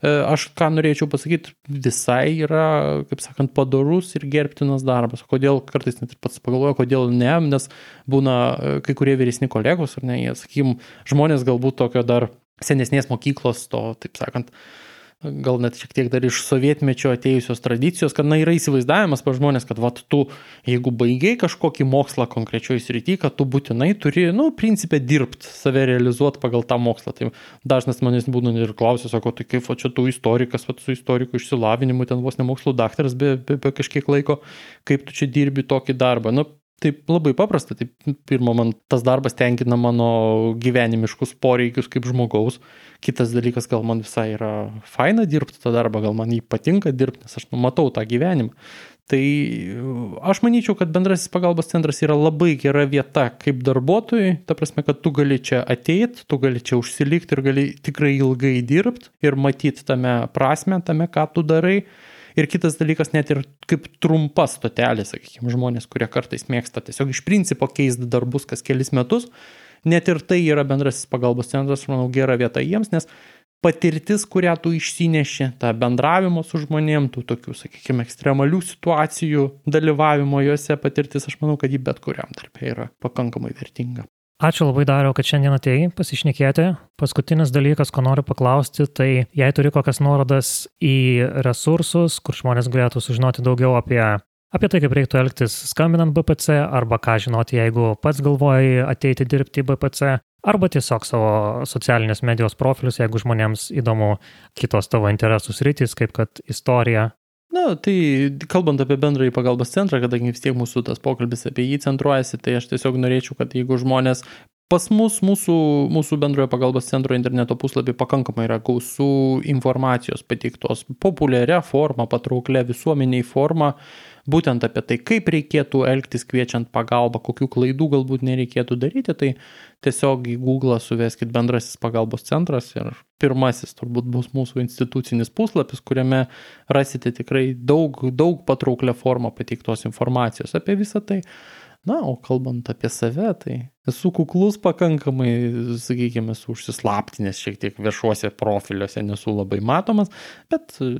Speaker 2: e, aš ką norėčiau pasakyti, visai yra, kaip sakant, padarus ir gerbtinas darbas. Kodėl kartais net ir pats pagalvoju, kodėl ne, nes būna e, kai kurie vyresni kolegos, ar ne, jie, sakykim, žmonės galbūt tokio dar senesnės mokyklos, to, taip sakant, gal net šiek tiek dar iš sovietmečio atėjusios tradicijos, kad na yra įsivaizdavimas pa žmonės, kad vat tu, jeigu baigiai kažkokį mokslą konkrečioj srity, kad tu būtinai turi, nu, principė dirbti, save realizuoti pagal tą mokslą. Tai dažnas manęs būna ir klausia, sako, tai kaip va čia tu istorikas, va su istoriku išsilavinimu, ten vos ne mokslo daktaras be, be, be kažkiek laiko, kaip tu čia dirbi tokį darbą. Nu, Taip labai paprasta, taip pirmą man tas darbas tenkina mano gyvenimiškus poreikius kaip žmogaus, kitas dalykas gal man visai yra faina dirbti tą darbą, gal man jį patinka dirbti, nes aš nu, matau tą gyvenimą. Tai aš manyčiau, kad bendrasis pagalbos centras yra labai gera vieta kaip darbuotojui, ta prasme, kad tu gali čia ateiti, tu gali čia užsilikti ir gali tikrai ilgai dirbti ir matyti tame prasme, tame, ką tu darai. Ir kitas dalykas, net ir kaip trumpa stotelė, sakykime, žmonės, kurie kartais mėgsta tiesiog iš principo keisti darbus kas kelis metus, net ir tai yra bendrasis pagalbos centras, manau, gera vieta jiems, nes patirtis, kurią tu išsineši, tą bendravimo su žmonėm, tų tokių, sakykime, ekstremalių situacijų, dalyvavimo juose patirtis, aš manau, kad ji bet kuriam tarpe yra pakankamai vertinga.
Speaker 1: Ačiū labai dariau, kad šiandien atėjai pasišnekėti. Paskutinis dalykas, ko noriu paklausti, tai jei turi kokias nuorodas į resursus, kur žmonės galėtų sužinoti daugiau apie, apie tai, kaip reiktų elgtis skambinant BPC, arba ką žinoti, jeigu pats galvoji ateiti dirbti į BPC, arba tiesiog savo socialinės medijos profilius, jeigu žmonėms įdomu kitos tavo interesų sritys, kaip kad istorija,
Speaker 2: Na, tai kalbant apie bendrąjį pagalbos centrą, kadangi vis tiek mūsų tas pokalbis apie jį centruojasi, tai aš tiesiog norėčiau, kad jeigu žmonės pas mus, mūsų, mūsų bendrojo pagalbos centro interneto puslapį pakankamai yra gausų informacijos pateiktos populiaria forma, patrauklia visuomeniai forma, būtent apie tai, kaip reikėtų elgtis kviečiant pagalbą, kokių klaidų galbūt nereikėtų daryti, tai tiesiog į Google suveskit bendrasis pagalbos centras ir pirmasis turbūt bus mūsų institucinis puslapis, kuriame rasite tikrai daug, daug patrauklę formą pateiktos informacijos apie visą tai. Na, o kalbant apie save, tai esu kuklus pakankamai, sakykime, esu užsislaptinęs šiek tiek viešuose profiliuose, nesu labai matomas, bet e,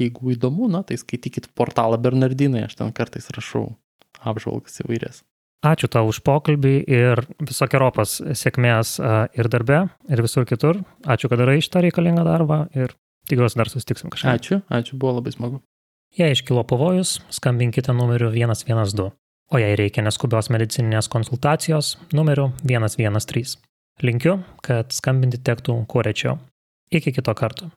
Speaker 2: jeigu įdomu, na, tai skaitykit portalą Bernardinai, aš ten kartais rašau apžvalgas įvairias.
Speaker 1: Ačiū tau už pokalbį ir visokiojopas sėkmės e, ir darbe, ir visur kitur. Ačiū, kad darai šitą reikalingą darbą ir tikiuosi dar susitiksim kažką.
Speaker 2: Ačiū, ačiū, buvo labai smagu.
Speaker 1: Jei iškilo pavojus, skambinkite numeriu 112 o jei reikia neskubios medicininės konsultacijos numeriu 113. Linkiu, kad skambinti tektų kuo rečiau. Iki kito karto.